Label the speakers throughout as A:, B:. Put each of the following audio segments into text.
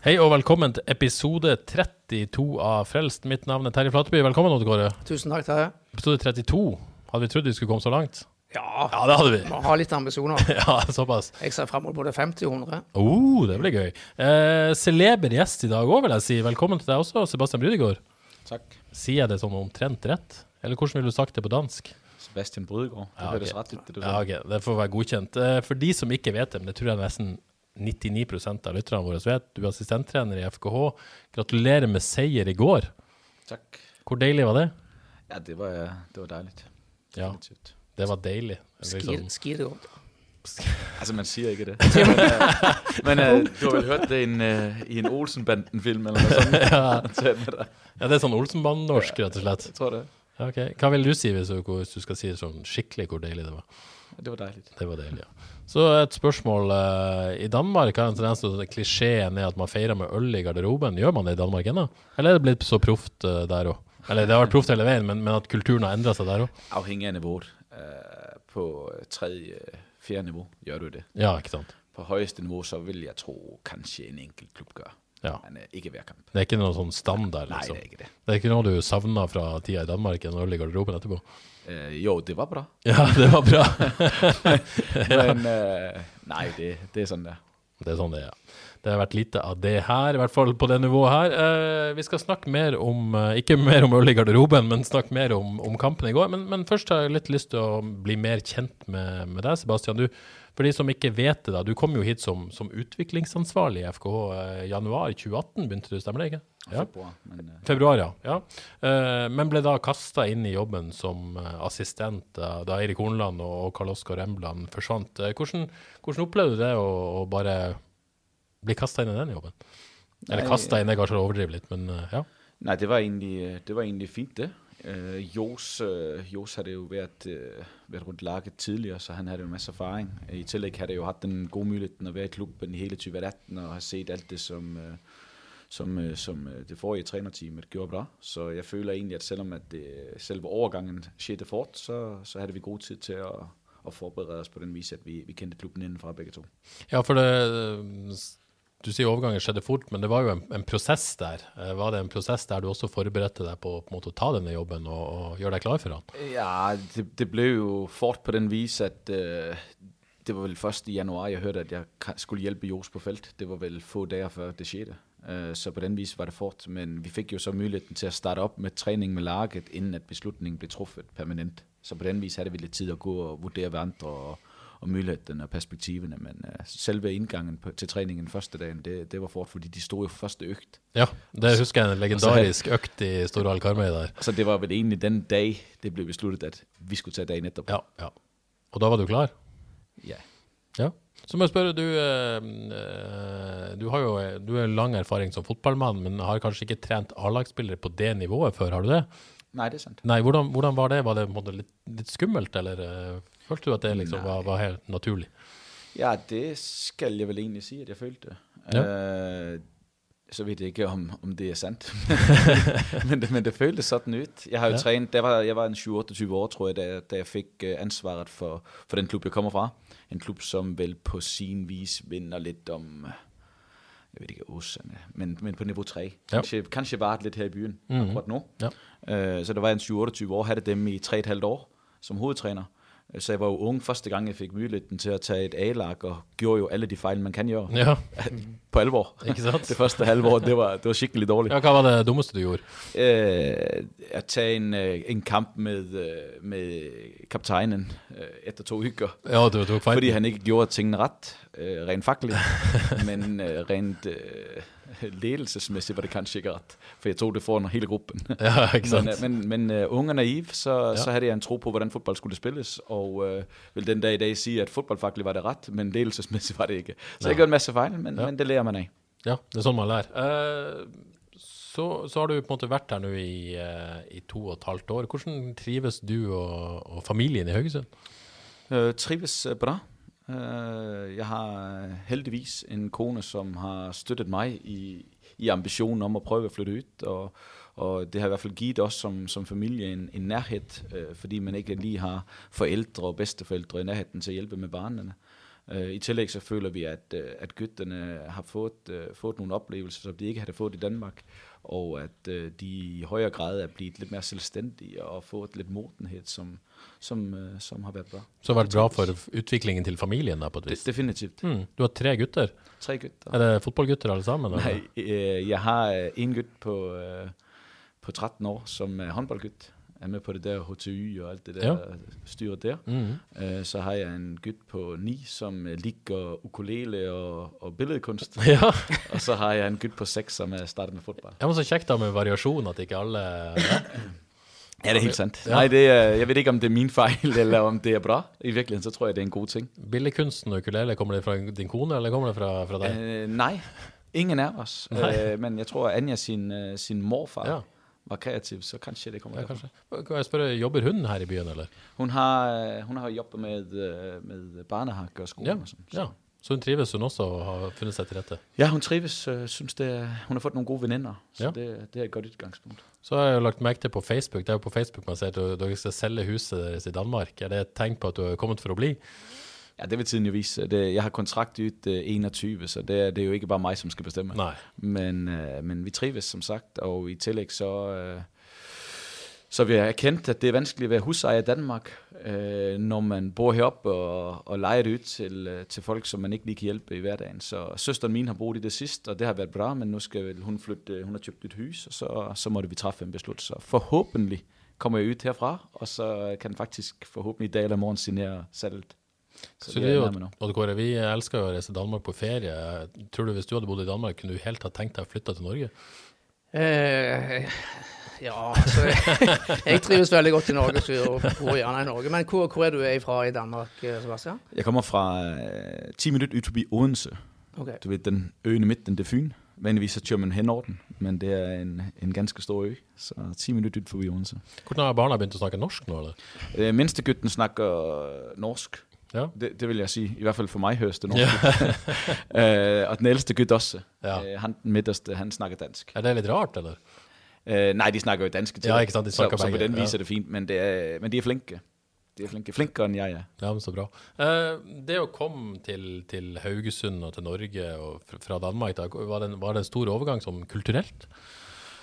A: Hei og velkommen til episode 32 av Frelst. Mitt navn er Terje Flateby. Velkommen, Odd Kåre.
B: Tusen takk, Terje.
A: Episode 32. Hadde vi trodd vi skulle komme så langt?
B: Ja,
A: Ja, det hadde vi.
B: må ha litt ambisjoner.
A: Ja, såpass.
B: Jeg ser frem mot både 50 og 100.
A: Oh, det blir gøy. Eh, celeber gjest i dag òg, vil jeg si. Velkommen til deg også, Sebastian Brydegård.
C: Takk.
A: Sier jeg det sånn omtrent rett? Eller hvordan ville du sagt det på dansk?
C: Sebastian Brydegård. Det
A: Ja,
C: høres
A: ok.
C: rett ut. Det du
A: Ja,
C: sa.
A: ok, Det får være godkjent. Eh, For de som ikke vet det, men det tror jeg nesten 99 av lytterne våre vet, du er assistenttrener i FKH. Gratulerer med seier i går.
C: Takk.
A: Hvor deilig var det?
C: Ja, det var, det var dejligt.
A: Ja. Det var deilig. Liksom.
B: Godt.
C: Altså, man siger ikke det. men, men øh, du har vel hørt det i en, øh, i en Olsenbanden-film eller noget sådan? ja.
A: Det er sånn Olsenband-norsk, rett og slett.
C: Jeg tror det.
A: Ja, ok. Hva vil du si hvis du, hvis du skal si det sånn skikkelig hvor deilig det var?
C: Det var dejligt.
A: Det var deilig, ja. Så et spørsmål. eh, I Danmark har en tendens til at klisjeen er at man feirer med øl i garderoben. Gjør man det i Danmark ennå? Eller er det blitt så proft eh, der òg? Eller det har vært proft hele veien, men, men at kulturen har endra seg der òg?
C: Afhængig af niveauet. Øh, på øh, tredje, øh, fjerde niveau gør du det.
A: Ja, ikke sant.
C: På højeste niveau, så vil jeg tro, kanskje en enkelt klub gør.
A: Ja.
C: Men øh, ikke hver kamp.
A: Det er ikke noe sånn standard, liksom?
C: det er ikke det.
A: Det er ikke noe du savner fra tida i Danmark, en øl i garderoben etterpå?
C: Øh, jo, det var bra.
A: Ja, det var bra.
C: Men øh, nej, det, det er sådan der.
A: Det er sånn det er. Det har vært lite av det her, i hvert fall på det nivået her. Eh, vi skal snakke mer om, eh, ikke mer om øl i garderoben, men snakke mer om, om kampen i går. Men, men først har jeg litt lyst til å bli mer kjent med, med deg, Sebastian. Du, for de som ikke vet det, da, du kom jo hit som, som utviklingsansvarlig i FKH eh, januar 2018, begynte du, stemmer det ikke? Ja.
C: Februar, men øh,
A: Februar, ja. ja. Eh, men ble da kasta inn i jobben som eh, assistent da, da Eirik Hornland og Karl Oskar Embland forsvant. Eh, hvordan, hvordan opplevde du det å, å bare bli kasta inn i den jobben? Eller
C: Nei,
A: kasta inn er kanskje å overdrive litt, men eh, ja.
C: Nej, det var egentlig, det var egentlig fint det. Øh, Jos, øh, Jos havde jo været, øh, været rundt laget tidligere, så han havde jo en masse erfaring. I tillæg havde det jo haft den gode mulighed at være i klubben i hele 2018 og have set alt det, som, øh, som, øh, som øh, det forrige trænerteamet gjorde bra. Så jeg føler egentlig, at selvom at det, selve overgangen skete fort, så, så havde vi god tid til at, at forberede os på den vis, at vi, vi kendte klubben indenfra begge to.
A: Ja, for det du sier overgangen skjedde fort, men det var jo en, en prosess der. Eh, var det en prosess der du også forberedte deg på, på en måte, å ta denne jobben og, og gjøre deg klar for den?
C: Ja, det, det blev jo fort på den vis, at uh, det var vel først i januar, jeg hørte, at jeg skulle hjelpe Jos på felt. Det var vel få dager før det skjedde. Uh, eh, så på den vis var det fort, men vi fikk jo så muligheten til å starte opp med trening med laget, innen at beslutningen blev truffet permanent. Så på den vis hadde vi litt tid å gå og vurdere hverandre og, og muligheden og perspektiverne, men øh, selve indgangen på, til træningen første dagen, det, det var fort, fordi de stod jo første øgt.
A: Ja, det husker jeg en legendarisk økt i Storhall Karmøy der.
C: Så det var vel egentlig den dag, det blev besluttet, at vi skulle tage dagen etterpå.
A: Ja, ja. Og da var du klar?
C: ja.
A: Ja. Så må jeg spørre, du, eh, eh, du har jo du har lang erfaring som fotballmann, men har kanskje ikke trent A-lagsspillere på det nivået før, har du det?
C: Nej, det er sandt.
A: Nei, hvordan, hvordan var det? Var det på en måte litt, litt skummelt, eller følte du at det liksom var, var helt naturlig?
C: Ja, det skal jeg vel egentlig sige, at jeg følte.
A: Ja.
C: Øh, så ved jeg ikke, om, om det er sandt. men, det, men det føltes sådan ud. Jeg har jo
A: Ja.
C: ja. trænet, der var, jeg var en 27 år, tror jeg, da, da jeg fik øh, ansvaret for, for den klub, jeg kommer fra. En klub, som vel på sin vis vinder lidt om, jeg ved ikke, Åsane, men, men på niveau 3. Kanskje, kanskje var det lidt her i byen,
A: Mhm.
C: mm-hmm. akkurat nu.
A: Ja.
C: Øh, så der var en 27 år, havde dem i 3,5 år som hovedtræner. Så jeg var jo ung første gang, jeg fik muligheden til at tage et A-lag, og gjorde jo alle de fejl, man kan gøre.
A: Ja,
C: På alvor.
A: ikke sant?
C: Det første halve år, det var, det var skikkelig dårligt.
A: Ja, hva var det dummeste du gjorde?
C: Øh, at tage en, øh, en kamp med, øh, med kaptajnen øh, efter to hygger.
A: Ja, du tok feil.
C: Fordi han ikke gjorde tingene ret, øh, rent fagligt, men øh, rent, øh, ledelsesmæssigt var det kanskje ikke ret, for jeg tog det foran hele gruppen.
A: Ja, ikke sant?
C: Men, øh, men, men uh, unge og naiv, så, ja. så havde jeg en tro på, hvordan fodbold skulle spilles, og uh, vil den dag i dag sige, at fodboldfagligt var det ret, men ledelsesmæssigt var det ikke. Så jeg gjorde en masse fejl, men,
A: Ja.
C: ja. men det lærer man af.
A: Ja, det er sånn man lærer. Eh, så, så har du på en måte vært der nå i, eh, i to og et halvt år. Hvordan trives du og, og familien i Haugesund?
C: Øh, trives øh, bra. Øh, jeg har øh, heldigvis en kone, som har støttet mig i, i ambitionen om at prøve at flytte ud, og, og det har i hvert fald givet os som, som familie en, en nærhed, øh, fordi man ikke lige har forældre og bedsteforældre i nærheden til at hjælpe med barnene. Øh, I tillæg så føler vi, at, øh, at gytterne har fået, øh, fået nogle oplevelser, som de ikke havde fået i Danmark, og at øh, de i højere grad er blevet lidt mere selvstændige og fået lidt modenhed, som, som, øh, som har været bra.
A: Så har det vært bra for utviklingen til familien, da, på et vis.
C: De- definitivt.
A: Mm. Du har tre gutter.
C: Tre gutter.
A: Er det fotballgutter alle sammen? eller?
C: Nej, øh, jeg har øh, en gut på, øh, på 13 år, som er håndboldgyt. Er med på det der HTY og alt det der
A: Ja.
C: styret der.
A: Mhm.
C: Øh, så har jeg en gut på 9, som ligger ukulele og, og billedkunst.
A: Ja.
C: og så har jeg en gut på 6, som er startet med fodbold.
A: Ja, men så kjekt da med variasjon, at ikke alle ja.
C: Ja, det er helt sandt.
A: Ja.
C: Nej, det er, jeg ved ikke, om det er min fejl, eller om det er bra. I virkeligheden, så tror jeg, det er en god ting.
A: Billedkunsten og ukulele, kommer det fra din kone, eller kommer det fra, fra deg?
C: Øh, nej, ingen af os.
A: Nej.
C: Øh, men jeg tror, at Anja, sin, øh, sin morfar,
A: Ja.
C: var kreativ, så kanskje det kommer
A: Ja,
C: derfra.
A: kanskje. Kan jeg spørre, jobber hun her i byen, eller?
C: Hun har, øh, hun har jobbet med, med barnehage og skole
A: Ja,
C: og sådan.
A: ja. Så hun trives hun også og har funnet seg til rette?
C: ja, hun trives. Øh, synes det hun har fået nogle gode veninder, så
A: Ja.
C: det, det er et godt udgangspunkt.
A: Så har jeg jo lagt merke til på Facebook, det er jo på Facebook man ser at du- dere skal selge huset deres i Danmark. Er det et tegn på at du er kommet for å bli?
C: Ja, det vil tiden jo vise. Det, jeg har kontrakt ud øh, 21, så det er, det er jo ikke bare mig, som skal bestemme.
A: Nej.
C: Men, øh, men vi trives som sagt, og i tillæg så, øh, så vi har erkendt, at det er vanskeligt at være husejer i Danmark, øh, når man bor heroppe og, og leger det ud til, øh, til folk, som man ikke lige kan hjælpe i hverdagen. Så søsteren min har boet i det sidst, og det har været bra, men nu skal hun flytte, øh, hun har købt et hus, og så, så måtte vi træffe en beslutning. Så forhåbentlig kommer jeg ud herfra, og så kan faktisk forhåbentlig i dag eller morgen signere salget.
A: Så,
C: vi
A: det er jo. Odd Kåre, vi elsker jo å reise Danmark på ferie. Tror du hvis du hadde bodd i Danmark, kunne du helt ha tenkt deg å flytte til Norge?
B: Eh, ja, altså Jeg trives veldig godt i Norge, så jeg bor gjerne i Norge. Men hvor, hvor er du fra i Danmark, eh, Sebastian?
C: Jeg kommer fra øh, 10 minutter ud forbi Odense.
B: Okay.
C: Du ved, den øen i midten, det er Fyn. Vanligvis så kører man hen over den, men det er en, en ganske stor ø, så 10 minutter ud forbi Odense.
A: Hvordan har barna begynt å snakke norsk nå, eller?
C: Øh, mindstegutten snakker norsk,
A: Ja.
C: det, det vil jeg sige. I hvert fald for mig høres det norsk. Ja. øh, og den ældste gut også.
A: Ja.
C: Øh, han, den midterste, han snakker dansk.
A: Er det litt rart, eller?
C: Øh, nej, de snakker jo dansk til.
A: Ja, ikke sant, de snakker
C: så, så på den vis er det fint, men, det er, men de er flinke. De er flinke. Flinkere end jeg er.
A: Ja, men så bra. Eh, det å komme til, til Haugesund og til Norge og fr- fra Danmark, da, var, det en, var det en stor overgang som kulturelt?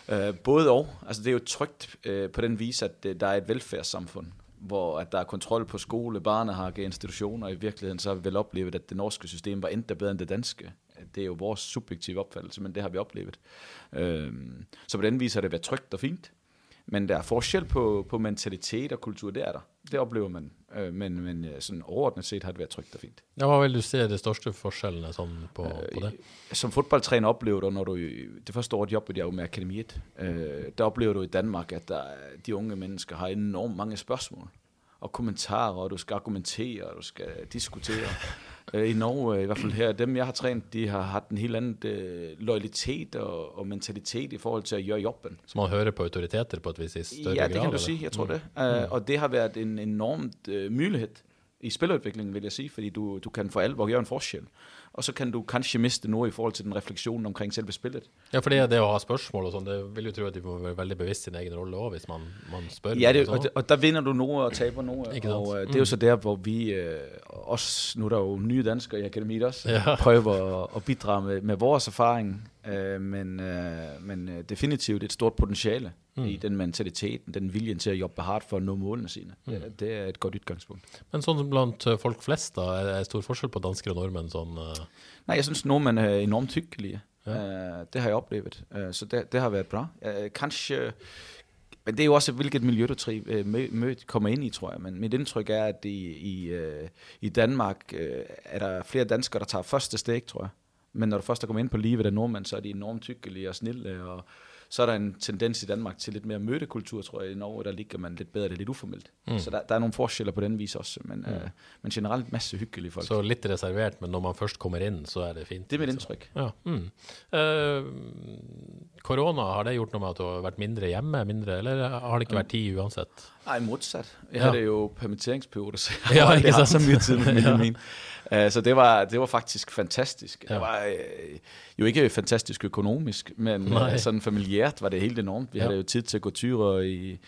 C: Øh, både og. Altså, det er jo trygt øh, på den vis, at øh, der er et velfærdssamfund, hvor at der er kontrol på skole, barnehage, institutioner. I virkeligheden så har vi vel oplevet, at det norske system var endda bedre end det danske. Det er jo vores subjektive opfattelse, men det har vi oplevet. Øh, så på den vis har det været trygt og fint. Men der er forskel på, på mentalitet og kultur, det er der. Det oplever man. Øh, men men øh, sådan overordnet set har det været trygt og fint.
A: Ja, hva vil du se er de største forskjellene sånn på, på det?
C: Som fodboldtræner oplever du, når du det første år jobbede jeg jo med akademiet, øh, der oplever du i Danmark, at der, er- de unge mennesker har enormt mange spørgsmål og kommentarer, og du skal argumentere, og du skal diskutere. Øh, I Norge, i hvert fald her, dem jeg har trænet, de har haft en helt anden øh, loyalitet og, og mentalitet i forhold til at gøre jobben.
A: Så man hører på autoriteter på et vis i større
C: Ja,
A: grad?
C: det kan du
A: eller?
C: sige, jeg tror det. Uh, og det har været en enormt uh, mulighed i spiludviklingen, vil jeg sige, fordi du, du kan for alvor gøre en forskel. Og så kan du kanskje miste noget i forhold til den refleksion omkring selve spillet.
A: Ja, for det, det å ha spørsmål og sånn, det vil jo tro at de må være veldig bevisst sin egen rolle hvis man, man spør.
C: Ja, det,
A: og
C: og,
A: sånn.
C: og der vinder du noget og taber noget. Og uh, det er jo så der, hvor vi, uh, også, nu er der jo nye danskere i akademiet også,
A: Ja.
C: prøver at, at bidrage med, med vores erfaring, uh, men, uh, men uh, definitivt et stort potentiale mm. i den mentaliteten, den viljen til at jobbe hardt for at nå målene sine. Mm. Det, det er et godt udgangspunkt.
A: Men sånn som blant eh, folk flest, da, er det stor forskjell på dansker og nordmenn sånn eh,
C: Nej, jeg synes, nordmænd er enormt hyggelige.
A: Ja.
C: Uh, det har jeg oplevet. Uh, så det, det har været bra. Uh, kanskje... Men det er jo også, hvilket miljø du tri, uh, mø, mø, kommer ind i, tror jeg. Men mit indtryk er, at i, i, uh, i Danmark uh, er der flere danskere, der tager første steg, tror jeg. Men når du først er kommet ind på livet af nordmænd, så er de enormt tykkelige og snille, og så er der en tendens i Danmark til lidt mere mødekultur, tror jeg. I Norge, der ligger man lidt bedre, det er lidt uformelt. Mm. Så der, der er nogle forskelle på den vis også, men, mm. øh, men generelt masse hyggelige folk.
A: Så litt reservert, men når man først kommer inn, så er det fint.
C: det er mit indtryk.
A: Ja. Mm. Eh, korona, har det gjort noe med at du har vært mindre hjemme, mindre, eller har det ikke vært tid uansett?
C: Nej, modsat. Jeg
A: Ja.
C: havde jo permitteringsperiode, så jeg
A: Ja,
C: har
A: ikke
C: haft så mye tid med familien
A: Ja.
C: min. Uh, så det var, det var faktisk fantastisk.
A: Ja.
C: Det var øh, jo ikke fantastisk økonomisk, men
A: Nej.
C: uh, sådan familiært var det helt enormt. Vi
A: Ja.
C: ja. havde jo tid til at gå ture i,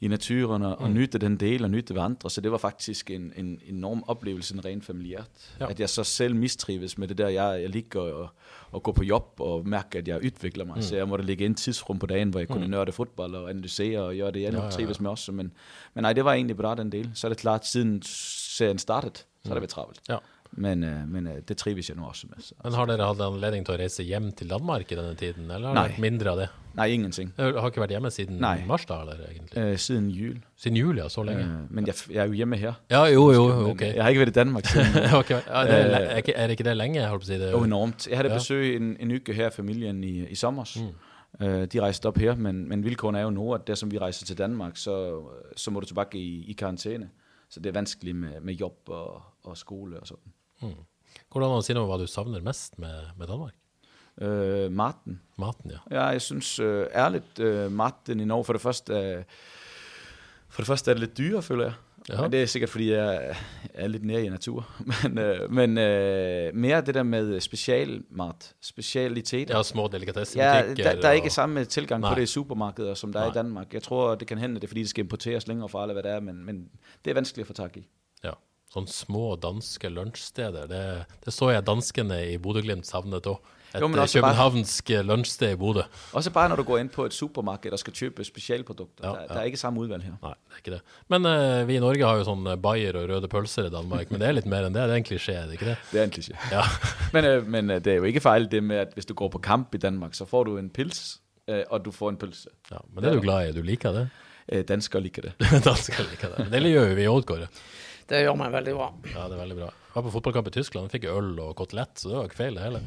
C: i naturen og, og
A: Mm.
C: nytte den del og nytte andre, så det var faktisk en, en enorm oplevelse, en rent familiært.
A: Ja.
C: Ja. At jeg så selv mistrives med det der, jeg, jeg ligger og, og går på job og mærker, at jeg udvikler mig.
A: Mm.
C: Mm. Så jeg måtte lægge en tidsrum på dagen, hvor jeg kunne
A: Mm.
C: nørde fodbold og analysere og gøre det, jeg
A: Ja,
C: nu
A: ja,
C: trives
A: ja.
C: med også. Men, men nej, det var egentlig bra den del. Så er det klart, siden serien startede, så har det været travlt.
A: Ja.
C: Men, øh, men øh, det trives jeg nu også med. Så.
A: Men har dere hatt anledning til å reise hjem til Danmark i denne tiden, eller har det
C: Nei.
A: vært mindre av det?
C: Nej, ingenting.
A: Jeg har ikke vært hjemme siden
C: Nei.
A: mars da, eller egentlig?
C: Øh, siden jul.
A: Siden jul, ja, så lenge.
C: Øh, men jeg, jeg er jo hjemme her.
A: Ja, jo, jo, ok.
C: Jeg har ikke været i Danmark siden.
A: Vært- ja, det er,
C: Øh,
A: er, ikke, er det ikke det lenge, jeg holdt på å si det?
C: Jo, enormt. Jeg havde
A: Ja.
C: besøg en, en uge her familien i, i sommer. Mm. Øh, de rejste op her, men, men vilkårene er jo nu, at der som vi rejser til Danmark, så, så må du tilbage i, i karantæne. Så det er vanskeligt med, med job og, og skole og sådan.
A: Mm. Hvordan du si noe om hva du savner mest med, med Danmark?
C: Øh, Martin.
A: Maten, ja.
C: Ja, jeg synes øh, ærligt, øh, maten i Norge, for det første, øh, for det første er det lidt dyrere, føler jeg.
A: Ja.
C: Ja. Men det er sikkert, fordi jeg er lidt nær i natur. Men, øh, men øh, mere det der med specialmat, specialiteter.
A: Ja, små
C: Ja,
A: delikatessebutikker.
C: der, der er ikke
A: og-
C: samme tilgang
A: Nej.
C: på det i supermarkeder, som der er i Danmark. Jeg tror, det kan hende, det er fordi, det skal importeres længere fra, eller hvad det er, men, men det er vanskeligt at få tag i.
A: Sånne små danske lunsjsteder. Det, det så jeg danskene i Bodø-Glimt savnet òg. Et
C: Jo, bare-
A: københavnsk eh, lunsjsted i Bodø.
C: Også bare når du går ind på et supermarked og skal købe specialprodukter.
A: Ja, ja.
C: der er ikke samme udvalg her.
A: Nei, det er ikke det. Men eh, vi i Norge har jo sånn Bayer og røde pølser i Danmark, men det er litt mer enn det. Det er en klisjé, er det ikke det?
C: Det er en kliché.
A: Ja.
C: Men, øh, men det er jo ikke fejl det med, at hvis du går på kamp i Danmark, så får du en pils, og du får en pølse.
A: ja. Men det er du glad i. Du liker det?
C: Danskere liker det.
A: Dansker liker det. Men det gjør jo vi òg, Kåre.
B: Det gjør meg veldig bra.
A: Ja, det er veldig bra. Jeg var på fotballkamp i Tyskland, fikk øl og kotelett, så det var ikke feil det hele.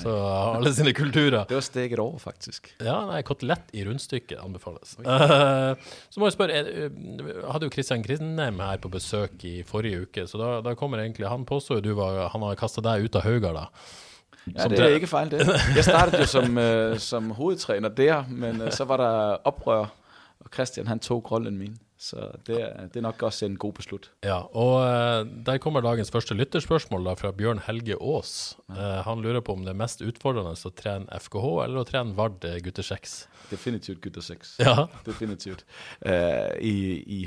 A: Så alle sine kulturer.
C: Det var steget over, faktisk.
A: Ja, nei, kotelett i rundstykke anbefales. Eh, så må jeg spørre, er, eh, hadde jo Christian Grindheim her på besøk i forrige uke, så da, da kommer egentlig, han påstår jo du var, han har kastet deg ut av Haugar da.
C: Ja,
A: Som
C: det
A: det-
C: er ikke fejl det. Jeg startede jo som, øh, som hovedtræner der, men øh, så var der oprør, og Christian han tog rollen min. Så det det er nok også en god beslut.
A: Ja, og eh, der kommer dagens første lytterspørsmål da, fra Bjørn Helge Aas. Eh, han lurer på om det er mest utfordrende å trene FKH eller å trene Vard eh, gutter 6.
C: Definitivt gutter 6.
A: Ja.
C: Definitivt. Uh, i, i,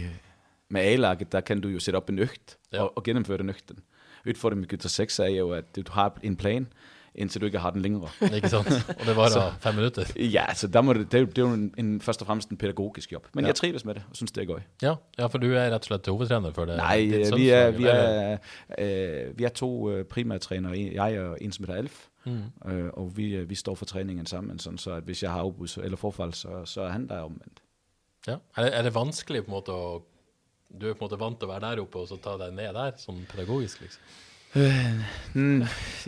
C: med A-laget, der kan du jo sætte op en øgt
A: Ja.
C: og, og gennemføre den øgten. Udfordringen med gutter 6 er jo, at du har en plan, indtil du ikke har den længere.
A: Ikke sant? Og det varer fem minutter.
C: Ja, så der må det, det, er det er jo en, en, først og fremmest en pædagogisk job. Men
A: Ja.
C: jeg trives med det, og synes det er godt.
A: Ja, ja, for du er rett og slett hovedtrener for det.
C: Nej,
A: ditt
C: øh,
A: sønns
C: vi er, vi er, øh, vi er to øh, primærtrænere, jeg og en som hedder Alf.
A: Mm.
C: Øh, og vi, øh, vi står for træningen sammen, sådan så at hvis jeg har afbud eller forfald, så, så er han der omvendt.
A: Ja. Er, det, er det vanskelig på en måte å Du er på en måte vant til å være der oppe og så ta deg ned der, sånn pedagogisk, liksom?
C: Hmm,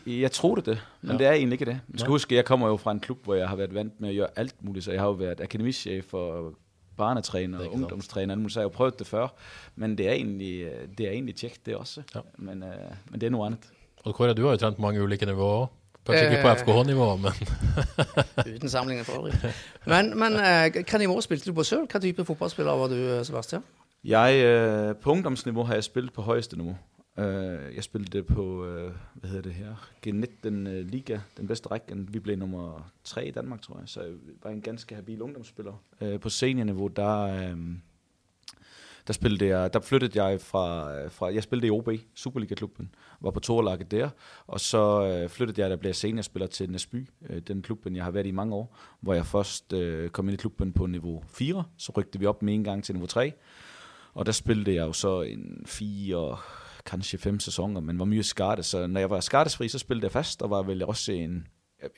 C: jeg troede det, men
A: Ja.
C: ja. det er egentlig ikke det. Du skal
A: Nej.
C: huske, jeg kommer jo fra en klub, hvor jeg har været vant med at gøre alt muligt, så jeg har jo været akademichef og barnetræner
A: er
C: og ungdomstræner, så jeg har jo prøvet det før, men det er egentlig, øh, det er egentlig tjek det også,
A: Ja.
C: men, øh, men det er noget andet.
A: Og Kåre, du har jo på mange ulike nivåer òg. Kanskje ikke på
B: Eh.
A: FKH-nivå, men
B: Uten sammenligning for øvrig. Men, men eh, hva nivå spilte du på selv? Hva type fotballspiller var du, Sebastian?
C: Jeg, øh, på ungdomsniveau har jeg spillet på højeste niveau. Øh, jeg spillede det på, øh, hvad hedder det her, G19 øh, Liga, den bedste række. Vi blev nummer tre i Danmark, tror jeg, så jeg var en ganske habil ungdomsspiller. Øh, på seniorniveau, der, øh, der, spillede jeg, der flyttede jeg fra, øh, fra, jeg spillede i OB, Superliga-klubben, var på toerlaget der, og så øh, flyttede jeg, der blev seniorspiller til Næsby, øh, den klubben, jeg har været i mange år, hvor jeg først øh, kom ind i klubben på niveau 4, så rykte vi op med en gang til niveau 3, og der spillede jeg jo så en 4, kanskje fem sæsoner, men var mye skadet. Så når jeg var skadesfri, så spillede jeg fast, og var vel også en...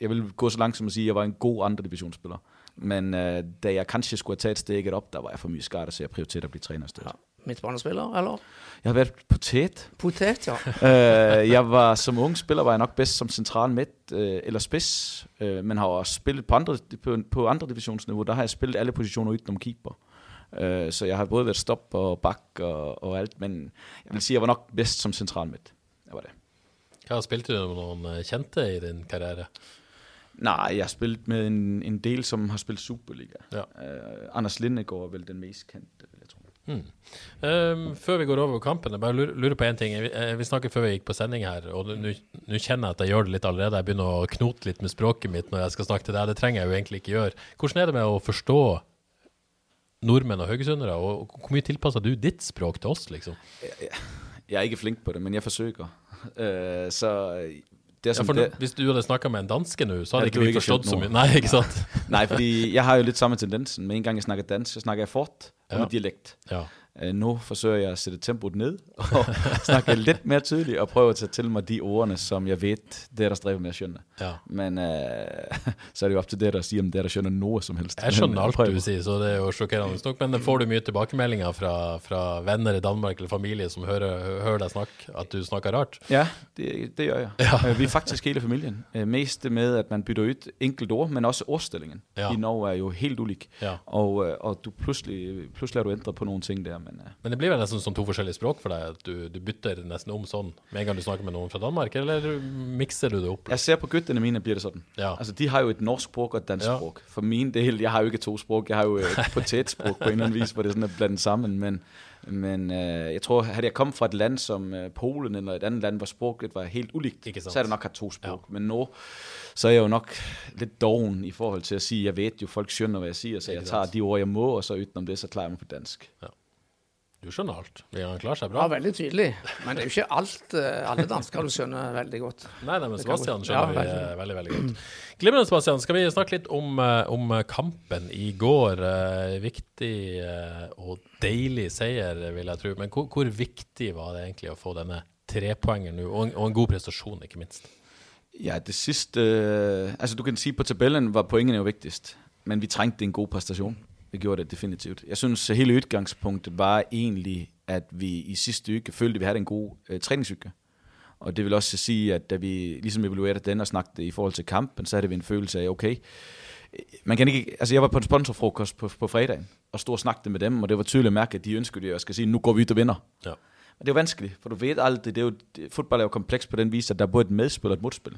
C: jeg- vil gå så langt som at sige, at jeg var en god andre divisionsspiller. Men øh, da jeg kanskje skulle have taget steget op, der var jeg for mye skadet, så jeg prioriterede at blive træner i stedet. Ja.
B: midtbanespiller, eller?
C: Jeg har været potet.
B: Potet, ja.
C: øh, jeg var som ung spiller var jeg nok bedst som central midt øh, eller spids, øh, men har også spillet på andre, på, på andre divisionsniveau. Der har jeg spillet alle positioner udenom keeper. Øh, så jeg har både været stop og bak og, og alt, men jeg vil sige, jeg var nok bedst som central midt. Jeg var det.
A: Hva spilte du med noen eh, kjente i din karriere?
C: Nej, jeg har spillet med en, en del, som har spillet Superliga.
A: Ja.
C: Uh, Anders Lindegård er vel den mest kendte, vil jeg tro.
A: Mm. Um, før vi går over kampen, jeg bare lurer, på én ting. Vi, vi snakket før vi gikk på sending her, og nå kjenner jeg at jeg gjør det litt allerede. Jeg begynner å knote litt med språket mitt når jeg skal snakke til deg. Det trenger jeg jo egentlig ikke gjøre. Hvordan er det med å forstå nordmenn og haugesundere, og hvor mye tilpasser du ditt språk til oss, liksom?
C: Jeg er ikke flink på det, men jeg forsøker. Uh, så det er
A: Ja,
C: som
A: for
C: det,
A: Hvis du hadde snakka med en danske nå, så hadde ikke
C: du ikke
A: forstått så mye. Nei, ikke sant?
C: Nej, fordi jeg har jo lidt samme tendensen. Med en gang jeg snakker dansk, så snakker jeg fort og
A: Ja.
C: med dialekt.
A: Ja.
C: Uh, nu forsøger jeg at sætte tempoet ned og snakke lidt mere tydeligt og prøve at tage til mig de ordene, som jeg ved, det er der stræber med at skjønne.
A: ja.
C: Men uh, så er det jo op til det, der siger, om det er der skjønner noget som helst.
A: Jeg skjønner alt du sier, så det er jo sjokkerende nok. Men får du mye tilbakemeldinger fra, fra venner i Danmark eller familie som hører, hører deg snakke, at du snakker rart?
C: Ja, det, det gør jeg.
A: Ja.
C: Ja. Vi er faktisk hele familien. Øh, Mest med, at man bytter ud enkelt ord, men også ordstillingen.
A: Ja.
C: I Norge er jo helt ulik.
A: Ja.
C: Og, øh, og du pludselig, pludselig har du ændret på nogle ting der. Men, øh,
A: Men det blir vel nesten som to forskjellige språk for deg? At du, du bytter nesten om sånn med en gang du snakker med noen fra Danmark, eller mikser du det opp?
C: jeg ser på gutterne mine, bliver det sådan.
A: Ja.
C: Altså, de har jo et norsk sprog og et dansk
A: Ja.
C: ja. sprog. For min del, jeg har jo ikke to sprog. Jeg har jo et potetsprog på en eller anden vis, hvor det sådan er blandet sammen. Men, men øh, jeg tror, havde jeg kommet fra et land som øh, Polen eller et andet land, hvor sproget var helt ulikt, så havde jeg nok haft to sprog. Ja. Men nu, så er jeg jo nok lidt doven i forhold til at sige, jeg ved jo, folk skjønner, hvad jeg siger, så jeg tager
A: sant.
C: de ord, jeg må, og så udenom det, så klarer jeg mig på dansk.
A: Du skjønner alt. Han klarer seg
B: Ja,
A: bra.
B: veldig tydelig. Men det er jo ikke alt, eh, alle dansker du skjønner veldig godt.
A: Nei, nei, men Sebastian skjønner
B: ja,
A: vi
B: veldig.
A: eh, veldig, veldig godt. Glimrende, Sebastian. Skal vi snakke litt om, eh, om kampen i går? Viktig og deilig seier, vil jeg tro. Men hvor, hvor viktig var det egentlig å få denne trepoengeren nå, og, en- og en god prestasjon, ikke minst?
C: Ja, det sidste... Altså, du kan sige, på tabellen var pointene jo vigtigst. Men vi trængte en god præstation. Det gjorde det definitivt. Jeg synes, at hele udgangspunktet var egentlig, at vi i sidste uge følte, at vi havde en god øh, træningsuge. Og det vil også sige, at da vi ligesom evaluerede den og snakkede i forhold til kampen, så havde vi en følelse af, okay, øh, man kan ikke, altså jeg var på en sponsorfrokost på, på fredagen, og stod og snakkede med dem, og det var tydeligt at mærke, at de ønskede, at jeg skal sige, nu går vi ud og vinder.
A: Ja.
C: Og det er jo vanskeligt, for du ved aldrig, det er jo, det, fodbold er jo kompleks på den vis, at der er både et medspil og et modspil.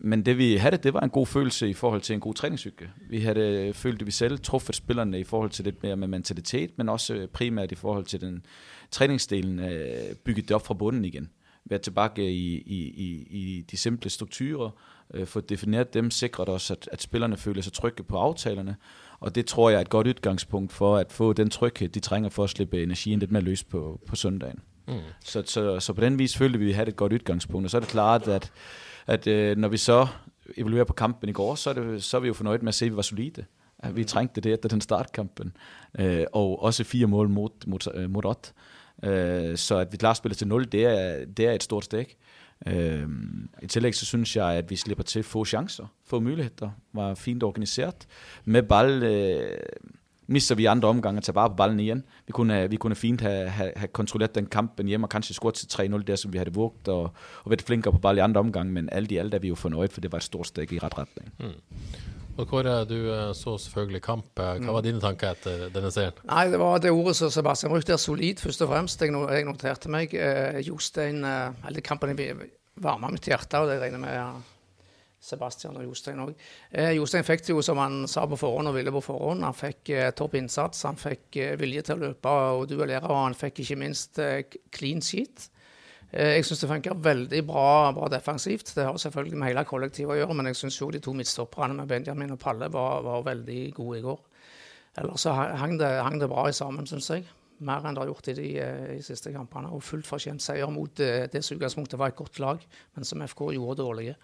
C: Men det vi havde, det var en god følelse i forhold til en god træningsuge. Vi havde følt, at vi selv truffet spillerne i forhold til lidt mere med mentalitet, men også øh, primært i forhold til den træningsdelen, øh, bygget det op fra bunden igen. Være tilbage i, i, i, i de simple strukturer, øh, få defineret dem, sikret også, at, at spillerne føler sig trygge på aftalerne, og det tror jeg er et godt udgangspunkt for at få den tryghed, de trænger for at slippe energien lidt mere løs på, på søndagen.
A: Mm.
C: Så, så, så på den vis følte vi, at vi havde et godt udgangspunkt, og så er det klart, at, at øh, når vi så evaluerer på kampen i går, så er, det, så er vi jo fornøjet med at se, at vi var solide. At vi trængte det efter den startkampen, øh, og også fire mål mod, mod, øh, mod Ott. Øh, så at vi klarer spillet til 0, det er, det er et stort stik. Øh, I tillæg så synes jeg, at vi slipper til få chancer, få muligheder, var fint organiseret. Med ball øh, mister vi andre omgange at tage vare på ballen igen. Vi kunne, have- vi kunne fint have, have, have kontrolleret den kampen hjemme og kanskje scoret til 3-0 der, som vi havde vugt, og, og været flinkere på ball i andre omgange, men alt i alt er vi jo fornøjet, for det var et stort stik i ret retning.
A: Og Kåre, du eh, så selvfølgelig kamp. Eh, Hva var dine tanker etter denne serien?
B: Nei, det var det ordet som Sebastian brukte, der, solid, først og fremst. Jeg, no- jeg noterte meg. Eh, Jostein eh, Eller kampen varma mitt hjerte, og det regner jeg med Sebastian og Jostein òg. Eh, Jostein fikk det jo som han sa på forhånd og ville på forhånd. Han fikk eh, topp innsats, han fikk eh, vilje til å løpe og duellere, og han fikk ikke minst eh, clean sheet. Eh, Jeg syns det funker veldig bra, bra defensivt. Det har selvfølgelig med hele kollektivet å gjøre, men jeg syns jo de to midtstopperne med Benjamin og Palle var, var veldig gode i går. Ellers så hang det, hang det bra i sammen, syns jeg. Mer enn det har gjort i de, eh, i siste kampene. Og fullt fortjent seier mot eh, det som i utgangspunktet var et godt lag, men som FK gjorde dårlige.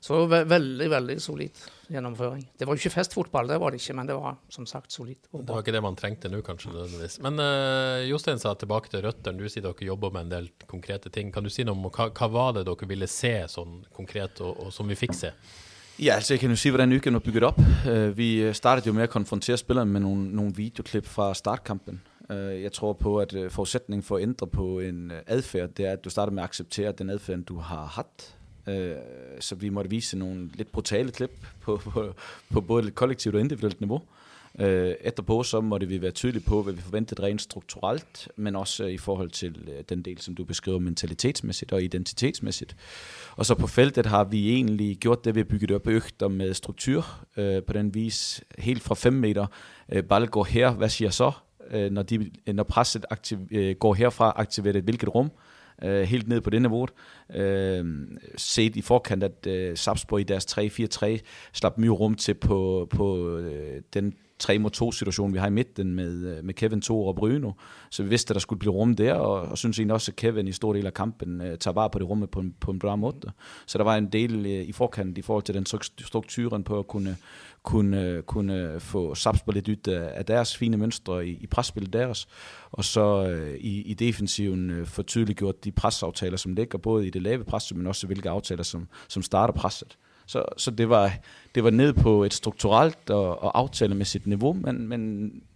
B: Så ve veldig, veldig solid gjennomføring. Det var jo ikke festfotball, det var det ikke, men det var som sagt solid. Og
A: Det var ikke det man trengte nå, kanskje. nødvendigvis. Men uh, Jostein sa tilbake til røttene. Du sier dere jobber med en del konkrete ting. Kan du si noe om hva, hva var det dere ville se sånn konkret, og, og som vi fikk se?
C: Ja, altså jeg kan jo sige, hvordan ugen var bygget op. Vi startede jo med at konfrontere spillerne med nogle, nogle videoklip fra startkampen. Øh, jeg tror på, at øh, forudsætningen for at ændre på en øh, adfærd, det er, at du starter med at acceptere den adfærd, du har haft. Øh, så vi måtte vise nogle lidt brutale klip på, på, på både et kollektivt og individuelt niveau. Øh, etterpå så måtte vi være tydelige på, hvad vi forventede rent strukturelt, men også i forhold til den del, som du beskriver mentalitetsmæssigt og identitetsmæssigt. Og så på feltet har vi egentlig gjort det, vi har bygget op øgter med struktur øh, på den vis, helt fra 5 meter. Øh, går her, hvad siger så? Øh, når, de, øh, når presset aktiv, øh, går herfra, aktiverer det hvilket rum? øh, helt ned på det niveau. Øh, set i forkant, at øh, Sapsborg i deres 3-4-3 slap mye rum til på, på øh, den 3 mod 2 situation, vi har i midten med, øh, med Kevin Thor og Bruno. Så vi vidste, at der skulle blive rum der, og, og synes egentlig også, at Kevin i stor del af kampen uh, tager vare på det rumme på en, på en bra måde. Så der var en del uh, i forkant i forhold til den strukturen på at kunne, kunne, kunne få Sapsborg lidt ud af, af deres fine mønstre i, i presspillet deres, og så uh, i, i defensiven uh, få tydeliggjort de presaftaler, som ligger både i det lave pres, men også hvilke aftaler, som, som starter presset. Så, så det, var, det var ned på et strukturelt og, og aftalemæssigt niveau, men, men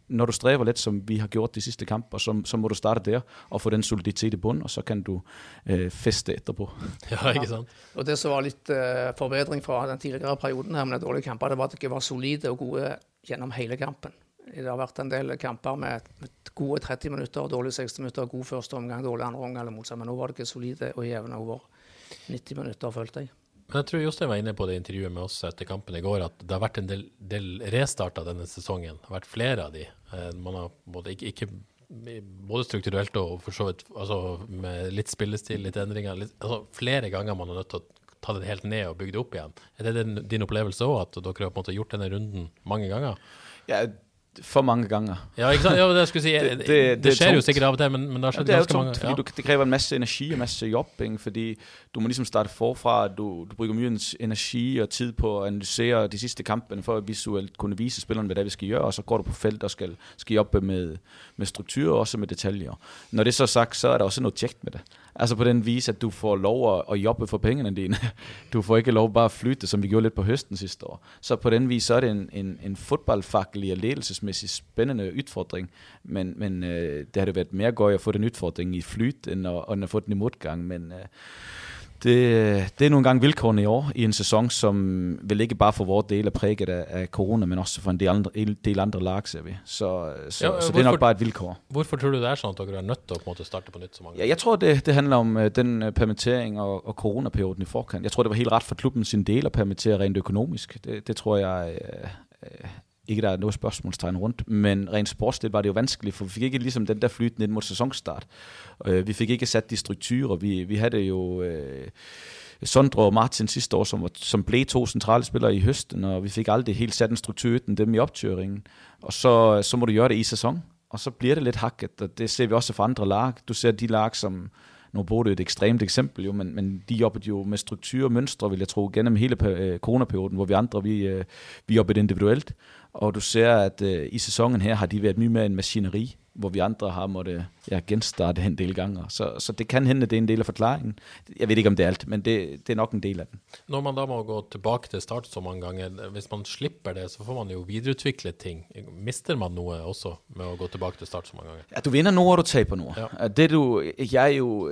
C: når du stræber lidt, som vi har gjort de sidste kampe, så, så må du starte der og få den soliditet i bund, og så kan du øh, feste etterpå.
A: Ja, ikke sant?
B: Ja. Og det som var litt uh, forbedring fra den tidligere perioden her med dårlige kamper, det var at de var solide og gode gjennom hele kampen. Det har vært en del kamper med, gode 30 minutter, dårlige 60 minutter, god første omgang, dårlig andre omgang, eller motsatt. Men nå var det ikke solide og jevne over 90 minutter, følte jeg.
A: Men jeg tror Jostein var inne på det intervjuet med oss etter kampen i går, at det har vært en del, del restarter denne sesongen. Det har vært flere av de. Eh, man har både, ikke, ikke, både strukturelt og for så vidt altså med litt spillestil, litt endringer. Litt, altså flere ganger man er nødt til å ta det helt ned og bygge det opp igjen. Er det din, din opplevelse òg, at dere har på en måte gjort denne runden mange ganger?
C: Ja, for mange ganger.
A: Ja, ikke sant? Ja, det, skulle si, det, det, det, det skjer jo sikkert og til, men, men det har skjedd
C: ja,
A: ganske
C: tungt,
A: mange
C: fordi ja. du, Det kræver en masse energi og masse jobbing, fordi du må ligesom starte forfra. Du, du bruger mye energi og tid på at analysere de sidste kampene for at visuelt kunne vise spillerne, hvad det er, vi skal gøre, og så går du på felt og skal, skal jobbe med, med struktur og også med detaljer. Når det er så sagt, så er der også noget tjekt med det. Altså på den vis, at du får lov at, at jobbe for pengene dine. Du får ikke lov bare at flytte, som vi gjorde lidt på høsten sidste år. Så på den vis, så er det en, en, en fodboldfaglig og ledelsesmæssig spændende udfordring. Men, men øh, det har det været mere gøj at få den udfordring i flyt, end at, end at få den i modgang. Men øh, det, det er nogle gange vilkårene i år i en sæson, som vil ikke bare for vores del er præget af, af corona, men også for en del andre, en del andre lag, ser vi. Så, så, ja, så det er nok bare et vilkår.
A: Hvorfor tror du det er sådan, at dere er nødt til at på måte starte på nyt så mange
C: Ja, jeg tror, det, det handler om uh, den uh, permittering og, og coronaperioden i forkant. Jeg tror, det var helt ret for klubben sin del at permittere rent økonomisk. Det, det tror jeg uh, ikke der er noget spørgsmålstegn rundt, men rent sportsligt var det jo vanskeligt, for vi fik ikke ligesom den der flyt ind mod sæsonstart. Øh, vi fik ikke sat de strukturer. Vi, vi havde jo øh, Sondre og Martin sidste år, som, var, som blev to centrale spillere i høsten, og vi fik aldrig helt sat en struktur uden dem i optøringen. Og så, så må du gøre det i sæson, og så bliver det lidt hakket, og det ser vi også fra andre lag. Du ser de lag, som nu Bodø et ekstremt eksempel, jo, men, men de jobbede jo med struktur og mønstre, vil jeg tro, gennem hele øh, coronaperioden, hvor vi andre, vi, øh, vi jobbede individuelt. Og du ser, at øh, i sæsonen her har de været mye mere en maskineri, hvor vi andre har måtte ja, genstarte en del gange. Så, så det kan hende, det er en del af forklaringen. Jeg ved ikke, om det er alt, men det, det er nok en del af den.
A: Når man da må gå tilbage til start så mange gange, hvis man slipper det, så får man jo videreudvikle ting. Mister man noget også med at gå tilbage til start så mange gange?
C: Ja, du vinder noget, og du taber noget. Ja. Det du, jeg er jo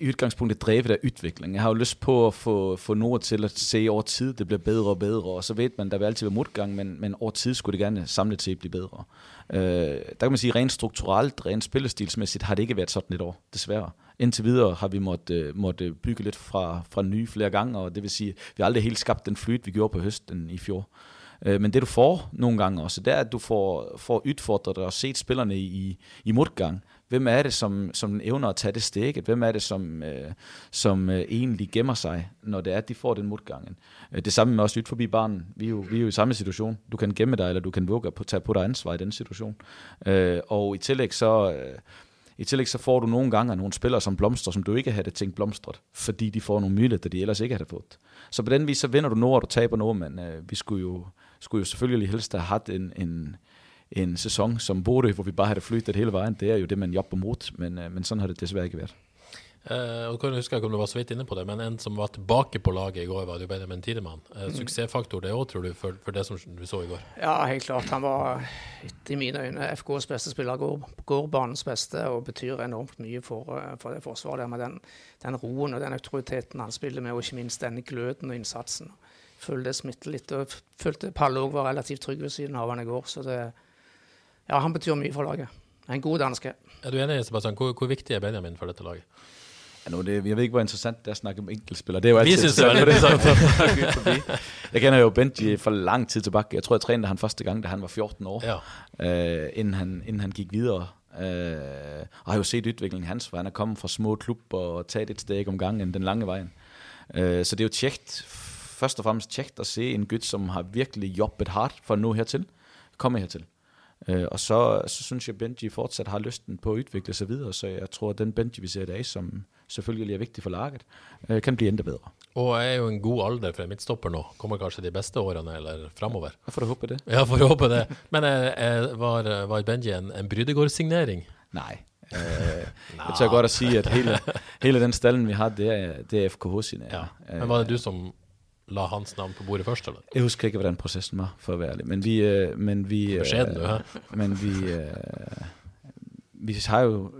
C: i udgangspunktet drevet af udvikling. Jeg har jo lyst på at få, få noget til at se over tid, det bliver bedre og bedre, og så ved man, der vil altid være modgang, men, men over tid skulle det gerne samlet set blive bedre. Øh, der kan man sige, rent strukturelt, rent spillestilsmæssigt, har det ikke været sådan et år, desværre. Indtil videre har vi måttet, øh, måtte bygge lidt fra, fra nye flere gange, og det vil sige, vi har aldrig helt skabt den flyt, vi gjorde på høsten i fjor. Øh, men det du får nogle gange også, det er, at du får, får udfordret og set spillerne i, i modgang. Hvem er det, som, som evner at tage det stikket? Hvem er det, som, øh, som øh, egentlig gemmer sig, når det er, at de får den modgangen? Øh, det samme med også lytte forbi barnen. Vi er, jo, vi er jo i samme situation. Du kan gemme dig, eller du kan våge på tage på dig ansvar i den situation. Øh, og i tillæg så... Øh, i tillæg så får du nogle gange nogle spillere som blomstrer, som du ikke havde tænkt blomstret, fordi de får nogle muligheder, de ellers ikke havde fået. Så på den vis, så vinder du noget, og du taber noget, men øh, vi skulle jo, skulle jo selvfølgelig helst have haft en, en, en sæson som Bodø, hvor vi bare havde flyttet hele vejen. Det er jo det, man jobber mod, men, øh, men sådan har det desværre ikke været.
A: Eh, og kan om du var så vidt inne på det, men en som var tilbake på laget i går, var jo Benjamin Tidemann. Eh, suksessfaktor det òg, tror du, for, for det som vi så i går?
B: Ja, helt klart. Han var i mine øyne FKs beste spiller, går, går banens beste og betyr enormt mye for, eh, for det forsvaret. der Med den, den roen og den autoriteten han spiller med, og ikke minst denne gløden og innsatsen. Føler det smitter litt. og jeg Følte Palle òg var relativt trygg ved siden av han i går. Så det, ja, han betyr mye for laget. En god danske.
A: Er du enig, Sebastian? Hvor, hvor viktig er Benjamin for dette laget?
C: Ja, nu, det, jeg ved ikke, hvor interessant det er at snakke om enkeltspillere. Det er jo altid
A: Vi synes, det er veldig interessant.
C: jeg kender jo Benji for lang tid tilbage. Jeg tror, jeg trænede han første gang, da han var 14 år,
A: Ja.
C: øh, inden, han, inden han gik videre. Øh, og har jo set udviklingen hans, for han er kommet fra små klubber og taget et steg om gangen den lange vejen. Øh, så det er jo tjekt, først og fremmest tjekt at se en gut, som har virkelig jobbet hardt for at nå hertil, komme hertil. Øh, og så, så synes jeg, at Benji fortsat har lysten på at udvikle sig videre, så jeg tror, at den Benji, vi ser i dag, som selvfølgelig er vigtig for laget, øh, kan blive endda bedre.
A: Og er jo en god alder for midtstopper nå. Kommer kanskje de beste årene eller framover.
C: Jeg får da håbe det.
A: Ja, får håpe det. Men eh, eh, var, var Benji en, en Brydegård-signering?
C: Nej. Øh, jeg tør godt at sige, at hele, hele den stallen, vi har, det er, det er FKH sine.
A: Ja. Men var det du som la hans navn på bordet først, eller?
C: Jeg husker ikke, hvordan processen var, for at være ærlig. Men vi... Øh, men vi øh,
A: Beskeden, du, hæ?
C: Men vi... Øh, vi har jo...